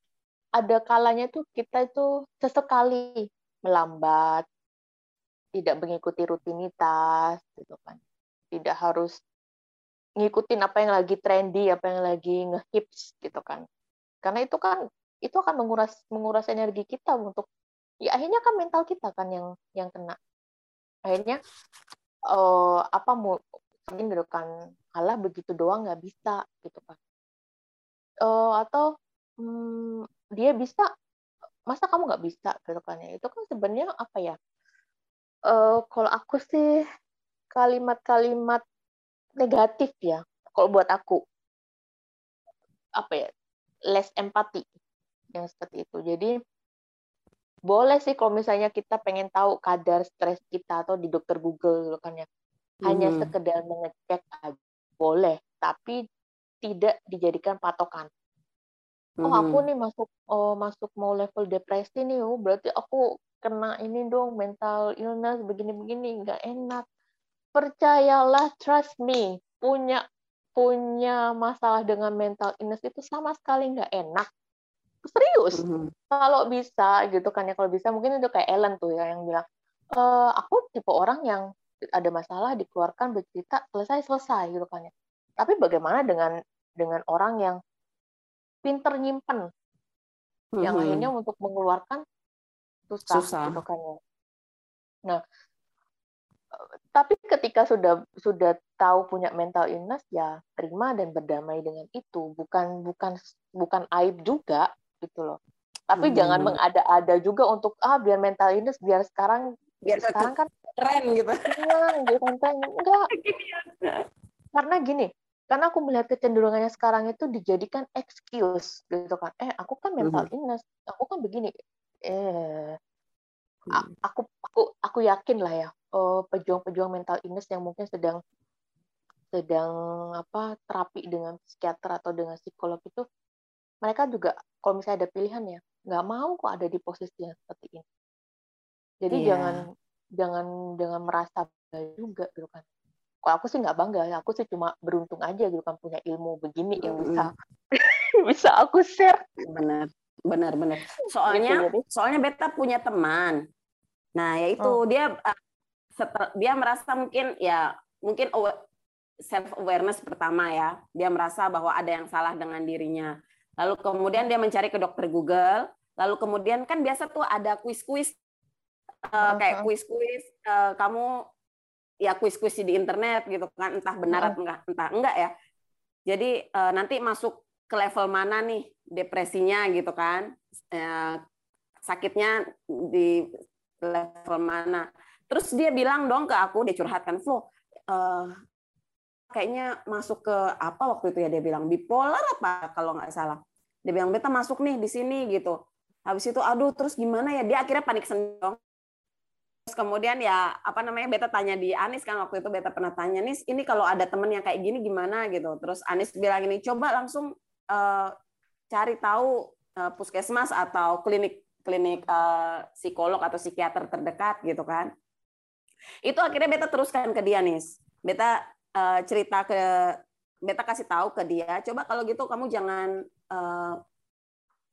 Ada kalanya tuh kita itu sesekali melambat tidak mengikuti rutinitas gitu kan. Tidak harus ngikutin apa yang lagi trendy apa yang lagi ngehits gitu kan. Karena itu kan itu akan menguras menguras energi kita untuk ya akhirnya kan mental kita kan yang yang kena. Akhirnya eh apa mau mungkin gitu kan alah begitu doang nggak bisa gitu kan. Eh, atau hmm, dia bisa masa kamu nggak bisa gitu kan ya. Itu kan sebenarnya apa ya? Eh, kalau aku sih kalimat-kalimat negatif ya kalau buat aku. Apa ya? Less empati yang seperti itu. Jadi boleh sih kalau misalnya kita pengen tahu kadar stres kita atau di dokter Google gitu kan ya hanya Mhm. sekedar mengecek aja boleh tapi tidak dijadikan patokan oh aku Mhm. nih masuk oh masuk mau level depresi nih oh berarti aku kena ini dong mental illness begini-begini nggak enak percayalah trust me punya punya masalah dengan mental illness itu sama sekali nggak enak serius Mhm. kalau bisa gitu kan ya kalau bisa mungkin itu kayak Ellen tuh ya yang bilang "Eh, aku tipe orang yang ada masalah dikeluarkan bercerita selesai selesai gitu kan ya tapi bagaimana dengan dengan orang yang pinter nyimpen yang Mhm. akhirnya untuk mengeluarkan susah, Susah. gitu kan ya. Nah, tapi ketika sudah sudah tahu punya mental illness ya terima dan berdamai dengan itu bukan bukan bukan aib juga gitu loh. Tapi Mhm. jangan mengada-ada juga untuk ah biar mental illness biar sekarang Biar sekarang kan keren gitu. kan enggak karena gini karena aku melihat kecenderungannya sekarang itu dijadikan excuse gitu kan eh aku kan mental illness aku kan begini eh Hmm. aku aku aku yakin lah ya eh, pejuang-pejuang mental illness yang mungkin sedang sedang apa terapi dengan psikiater atau dengan psikolog itu mereka juga kalau misalnya ada pilihan ya nggak mau kok ada di posisi yang seperti ini jadi Iya. jangan jangan jangan merasa bangga juga gitu kan kalau aku sih nggak bangga aku sih cuma beruntung aja gitu kan punya ilmu begini yang bisa <laughs> bisa aku share Benar, benar, benar. Soalnya, Gitu, soalnya Beta punya teman. Nah, yaitu Oh. dia uh, setel- dia merasa mungkin ya mungkin self awareness pertama ya. Dia merasa bahwa ada yang salah dengan dirinya. Lalu kemudian dia mencari ke dokter Google. Lalu kemudian kan biasa tuh ada kuis-kuis uh, kayak kuis-kuis uh, kamu ya kuis-kuis di internet gitu kan entah benar atau enggak entah enggak ya. Jadi uh, nanti masuk ke level mana nih depresinya gitu kan? Eh, sakitnya di level mana? Terus dia bilang dong ke aku dia curhatkan Flo eh, kayaknya masuk ke apa waktu itu ya? Dia bilang bipolar apa kalau nggak salah? Dia bilang beta masuk nih di sini gitu. Habis itu aduh terus gimana ya? Dia akhirnya panik sendiri terus kemudian ya apa namanya beta tanya di Anis kan waktu itu beta pernah tanya nis ini kalau ada temen yang kayak gini gimana? Gitu. Terus Anis bilang ini coba langsung eh, cari tahu eh, puskesmas atau klinik klinik eh, psikolog atau psikiater terdekat gitu kan. Itu akhirnya beta teruskan ke dia nis. Beta eh, cerita ke beta kasih tahu ke dia coba kalau gitu kamu jangan uh,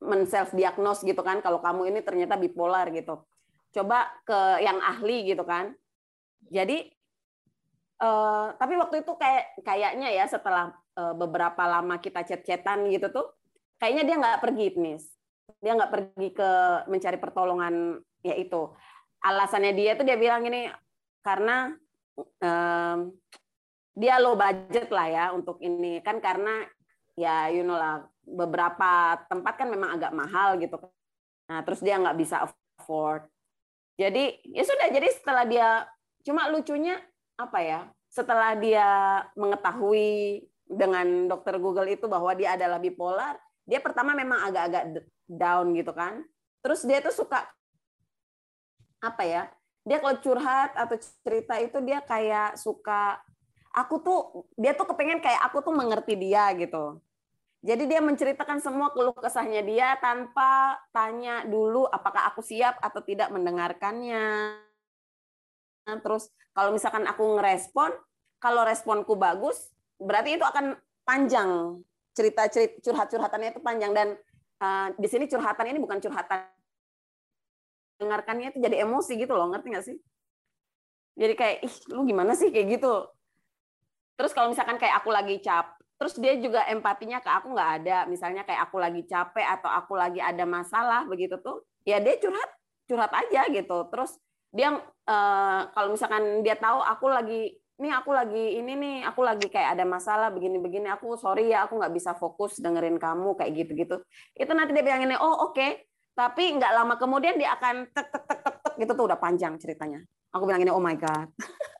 men self diagnose gitu kan kalau kamu ini ternyata bipolar gitu coba ke yang ahli gitu kan. Jadi eh, tapi waktu itu kayak kayaknya ya setelah eh, beberapa lama kita chat-chatan gitu tuh kayaknya dia nggak pergi nis dia nggak pergi ke mencari pertolongan ya itu. Alasannya dia tuh dia bilang ini karena em, dia low budget lah ya untuk ini. Kan karena ya you know lah beberapa tempat kan memang agak mahal gitu. Nah terus dia nggak bisa afford jadi ya sudah jadi setelah dia cuma lucunya apa ya setelah dia mengetahui dengan dokter Google itu bahwa dia adalah bipolar dia pertama memang agak-agak down gitu kan terus dia tuh suka apa ya dia kalau curhat atau cerita itu dia kayak suka aku tuh dia tuh kepengen kayak aku tuh mengerti dia gitu. Jadi dia menceritakan semua keluh kesahnya dia tanpa tanya dulu apakah aku siap atau tidak mendengarkannya. Terus kalau misalkan aku ngerespon, kalau responku bagus, berarti itu akan panjang cerita-cerita curhat-curhatannya itu panjang dan uh, di sini curhatan ini bukan curhatan dengarkannya itu jadi emosi gitu loh, ngerti nggak sih? Jadi kayak ih lu gimana sih kayak gitu. Terus kalau misalkan kayak aku lagi cap, terus dia juga empatinya ke aku nggak ada. Misalnya kayak aku lagi capek atau aku lagi ada masalah begitu tuh, ya dia curhat curhat aja gitu. Terus dia uh, kalau misalkan dia tahu aku lagi ini aku lagi ini nih aku lagi kayak ada masalah begini-begini aku sorry ya aku nggak bisa fokus dengerin kamu kayak gitu-gitu itu nanti dia bilangin oh oke okay. tapi nggak lama kemudian dia akan tek tek tek tek gitu tuh udah panjang ceritanya aku bilang ini oh my god <laughs>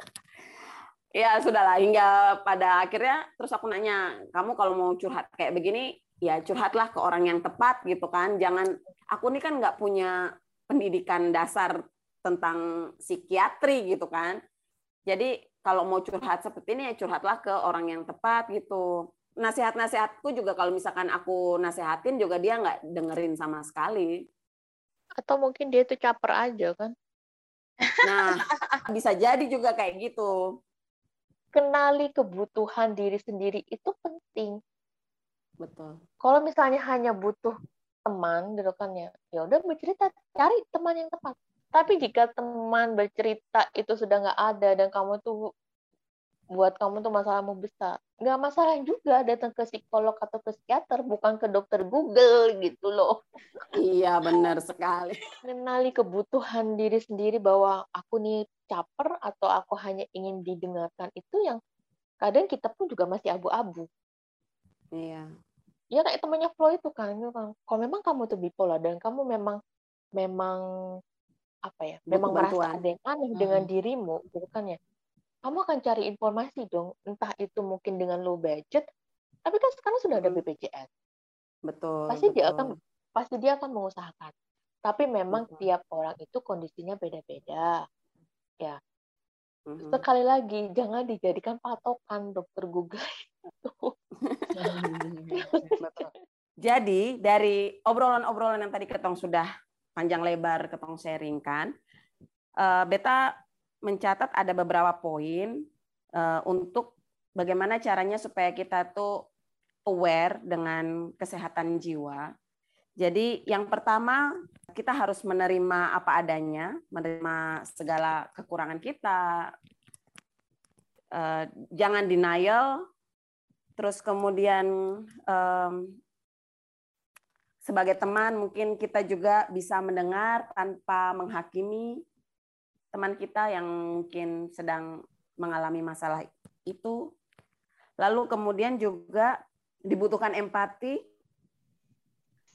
ya sudahlah hingga pada akhirnya terus aku nanya kamu kalau mau curhat kayak begini ya curhatlah ke orang yang tepat gitu kan jangan aku ini kan nggak punya pendidikan dasar tentang psikiatri gitu kan jadi kalau mau curhat seperti ini ya curhatlah ke orang yang tepat gitu. Nasihat-nasihatku juga kalau misalkan aku nasihatin juga dia nggak dengerin sama sekali. Atau mungkin dia itu caper aja kan? Nah, bisa jadi juga kayak gitu. Kenali kebutuhan diri sendiri itu penting. Betul. Kalau misalnya hanya butuh teman gitu kan ya, ya udah bercerita, cari teman yang tepat. Tapi jika teman bercerita itu sudah nggak ada dan kamu tuh buat kamu tuh masalahmu besar, nggak masalah juga datang ke psikolog atau ke psikiater, bukan ke dokter Google gitu loh. Iya benar sekali. Mengenali kebutuhan diri sendiri bahwa aku nih caper atau aku hanya ingin didengarkan itu yang kadang kita pun juga masih abu-abu. Iya. Ya kayak temannya Flo itu kan, kalau memang kamu tuh bipolar dan kamu memang memang apa ya memang bantuan. merasa ada yang aneh hmm. dengan dirimu gitu kan ya kamu akan cari informasi dong entah itu mungkin dengan low budget tapi kan sekarang sudah ada BPJS betul pasti betul. dia akan pasti dia akan mengusahakan. Tapi memang betul. tiap orang itu kondisinya beda-beda ya. Sekali lagi jangan dijadikan patokan dokter Google itu. <laughs> Jadi dari obrolan-obrolan yang tadi ketong sudah panjang lebar ketong sharingkan, uh, Beta mencatat ada beberapa poin uh, untuk bagaimana caranya supaya kita tuh aware dengan kesehatan jiwa. Jadi yang pertama kita harus menerima apa adanya, menerima segala kekurangan kita, uh, jangan denial, terus kemudian sebagai teman mungkin kita juga bisa mendengar tanpa menghakimi teman kita yang mungkin sedang mengalami masalah itu. Lalu kemudian juga dibutuhkan empati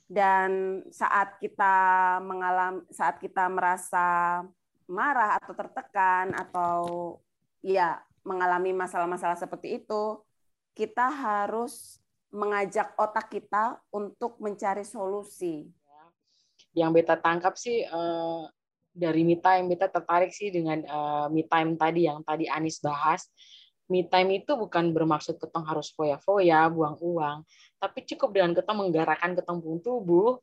dan saat kita mengalami saat kita merasa marah atau tertekan atau ya mengalami masalah-masalah seperti itu, kita harus mengajak otak kita untuk mencari solusi. Yang beta tangkap sih uh, dari me time beta tertarik sih dengan uh, me time tadi yang tadi Anis bahas. Me time itu bukan bermaksud ketong harus foya-foya, buang uang, tapi cukup dengan ketong menggerakkan ketong tubuh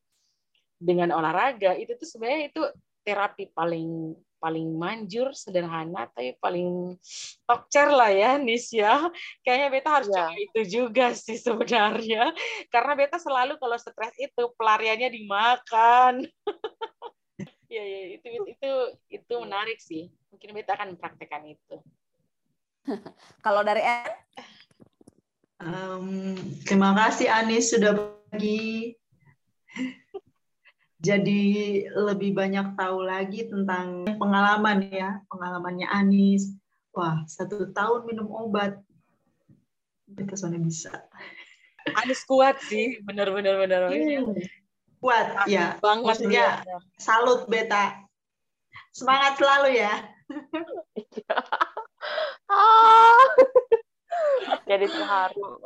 dengan olahraga itu tuh sebenarnya itu terapi paling paling manjur, sederhana, tapi paling tokcer lah ya, Nis ya. Kayaknya Beta harus ya. coba itu juga sih sebenarnya. Karena Beta selalu kalau stres itu pelariannya dimakan. <laughs> ya, ya itu itu itu menarik sih. Mungkin Beta akan mempraktekkan itu. <laughs> kalau dari Anne? Um, terima kasih Anis sudah bagi <laughs> jadi lebih banyak tahu lagi tentang pengalaman ya, pengalamannya Anis. Wah, satu tahun minum obat. Kita soalnya bisa. Anis kuat sih, benar-benar benar. Hmm. Kuat, ya. Banget Maksudnya, ya. salut beta. Semangat selalu ya. <laughs> ah. Jadi terharu.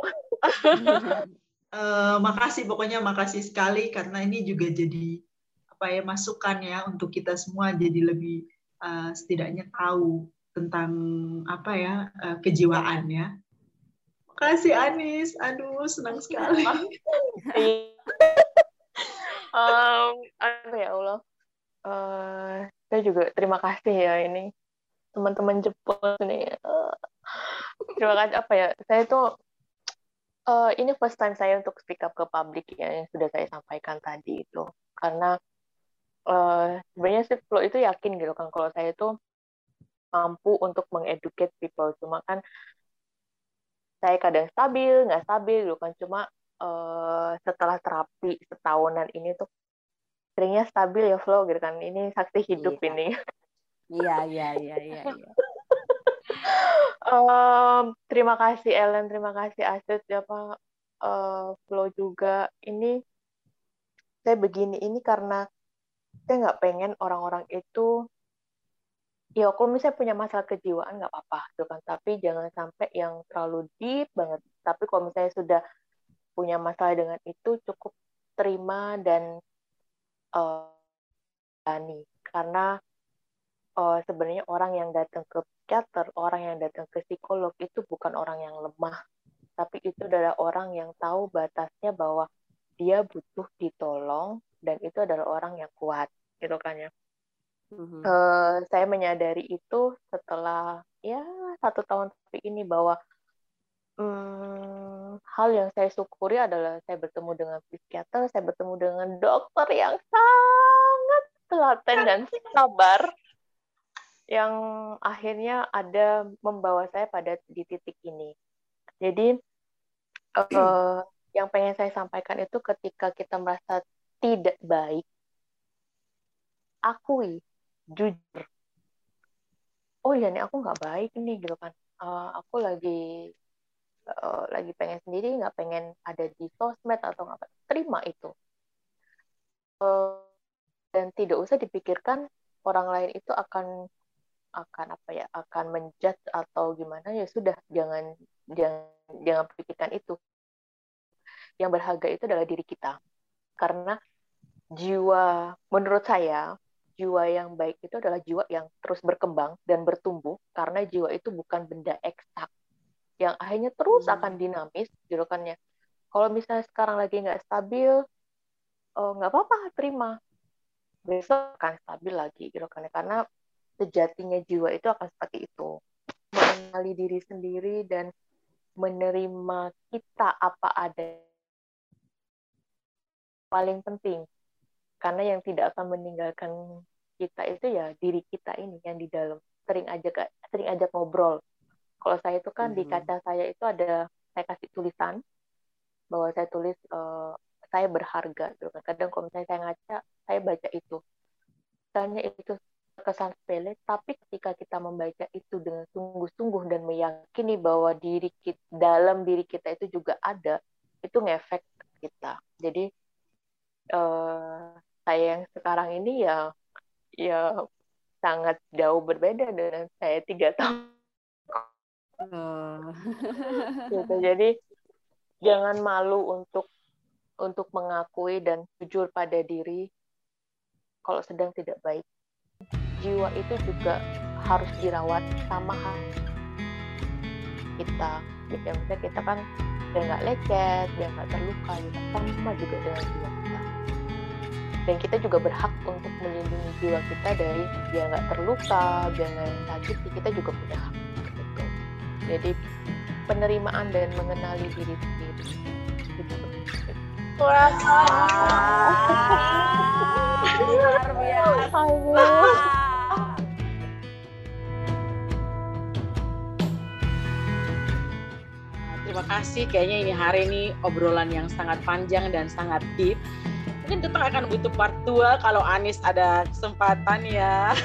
Uh, makasih pokoknya makasih sekali karena ini juga jadi apa ya masukan ya untuk kita semua jadi lebih uh, setidaknya tahu tentang apa ya uh, kejiwaan ya. Makasih Anis, aduh senang sekali. Um, apa ya Allah, uh, saya juga terima kasih ya ini teman-teman Jepun nih. Uh, terima kasih apa ya, saya tuh uh, ini first time saya untuk speak up ke publik ya yang sudah saya sampaikan tadi itu. Karena uh, sebenarnya sih Flo itu yakin gitu kan kalau saya itu mampu untuk mengeducate people. Cuma kan saya kadang stabil nggak stabil gitu kan. Cuma uh, setelah terapi setahunan ini tuh seringnya stabil ya flow gitu kan. Ini saksi hidup iya. ini. Iya iya iya iya, <laughs> iya. um, terima kasih Ellen. Terima kasih Aset ya uh, flow juga. Ini saya begini ini karena saya nggak pengen orang-orang itu ya kalau misalnya punya masalah kejiwaan nggak apa-apa gitu kan. Tapi jangan sampai yang terlalu deep banget. Tapi kalau misalnya sudah punya masalah dengan itu cukup terima dan uh, karena uh, sebenarnya orang yang datang ke psikiater orang yang datang ke psikolog itu bukan orang yang lemah. Tapi itu adalah orang yang tahu batasnya bahwa dia butuh ditolong dan itu adalah orang yang kuat gitu kan ya. Mm-hmm. Uh, saya menyadari itu setelah ya satu tahun tapi ini bahwa um, hal yang saya syukuri adalah saya bertemu dengan psikiater, saya bertemu dengan dokter yang sangat telaten dan sabar yang akhirnya ada membawa saya pada di titik ini. Jadi uh, yang pengen saya sampaikan itu ketika kita merasa tidak baik, akui jujur oh iya nih aku nggak baik nih gitu kan uh, aku lagi uh, lagi pengen sendiri nggak pengen ada di sosmed atau nggak terima itu. Uh, dan tidak usah dipikirkan orang lain itu akan akan apa ya akan menjudge atau gimana ya sudah jangan jangan jangan pikirkan itu. Yang berharga itu adalah diri kita. Karena jiwa menurut saya jiwa yang baik itu adalah jiwa yang terus berkembang dan bertumbuh karena jiwa itu bukan benda eksak yang akhirnya terus hmm. akan dinamis gitu kan ya kalau misalnya sekarang lagi nggak stabil oh, nggak apa-apa terima. Besok akan stabil lagi gitu kan ya karena sejatinya jiwa itu akan seperti itu. Mengenali diri sendiri dan menerima kita apa ada paling penting. Karena yang tidak akan meninggalkan kita itu ya diri kita ini yang di dalam. Sering aja sering aja ngobrol kalau saya itu kan hmm. di kaca saya itu ada saya kasih tulisan bahwa saya tulis uh, saya berharga gitu kan kadang kalau misalnya saya ngaca saya baca itu tanya itu kesan sepele tapi ketika kita membaca itu dengan sungguh-sungguh dan meyakini bahwa diri kita dalam diri kita itu juga ada itu ngefek kita jadi uh, saya yang sekarang ini ya ya sangat jauh berbeda dengan saya tiga <laughs> tahun. Gitu. Jadi jangan malu untuk untuk mengakui dan jujur pada diri kalau sedang tidak baik. Jiwa itu juga harus dirawat sama kita. Gitu. Misalnya kita kan dia nggak lecet, dia nggak terluka, gitu. sama juga dengan jiwa kita dan kita juga berhak untuk melindungi jiwa kita dari dia nggak terluka dia nggak sakit kita juga punya hak. Jadi penerimaan dan mengenali diri sendiri. Gitu. Terima kasih, kayaknya ini hari ini obrolan yang sangat panjang dan sangat deep. Mungkin kita akan butuh part 2 kalau Anis ada kesempatan ya. <laughs>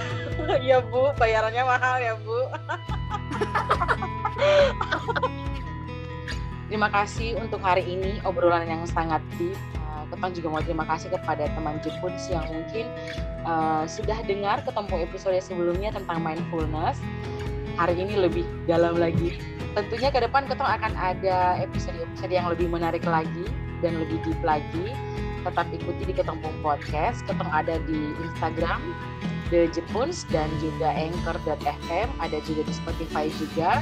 Ya Bu bayarannya mahal ya Bu <laughs> terima kasih untuk hari ini obrolan yang sangat deep. Uh, Ketang juga mau terima kasih kepada teman Jepun yang mungkin. Uh, sudah dengar ketemu episode sebelumnya tentang mindfulness. Hari ini lebih dalam lagi. Tentunya ke depan Ketong akan ada episode-episode yang lebih menarik lagi dan lebih deep lagi. Tetap ikuti di Ketempung Podcast. Ketemu ada di Instagram, The Jepuns dan juga Anchor.fm, ada juga di Spotify juga.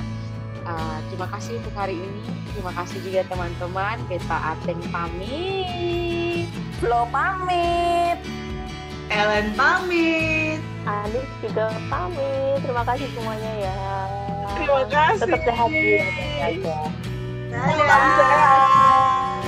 Eh, terima kasih untuk hari ini. Terima kasih juga teman-teman. kita. Ateng pamit. Flo pamit. Ellen pamit. Anis juga pamit. Terima kasih semuanya ya. Terima kasih. Tetap sehat ya. Dadah. Dadah.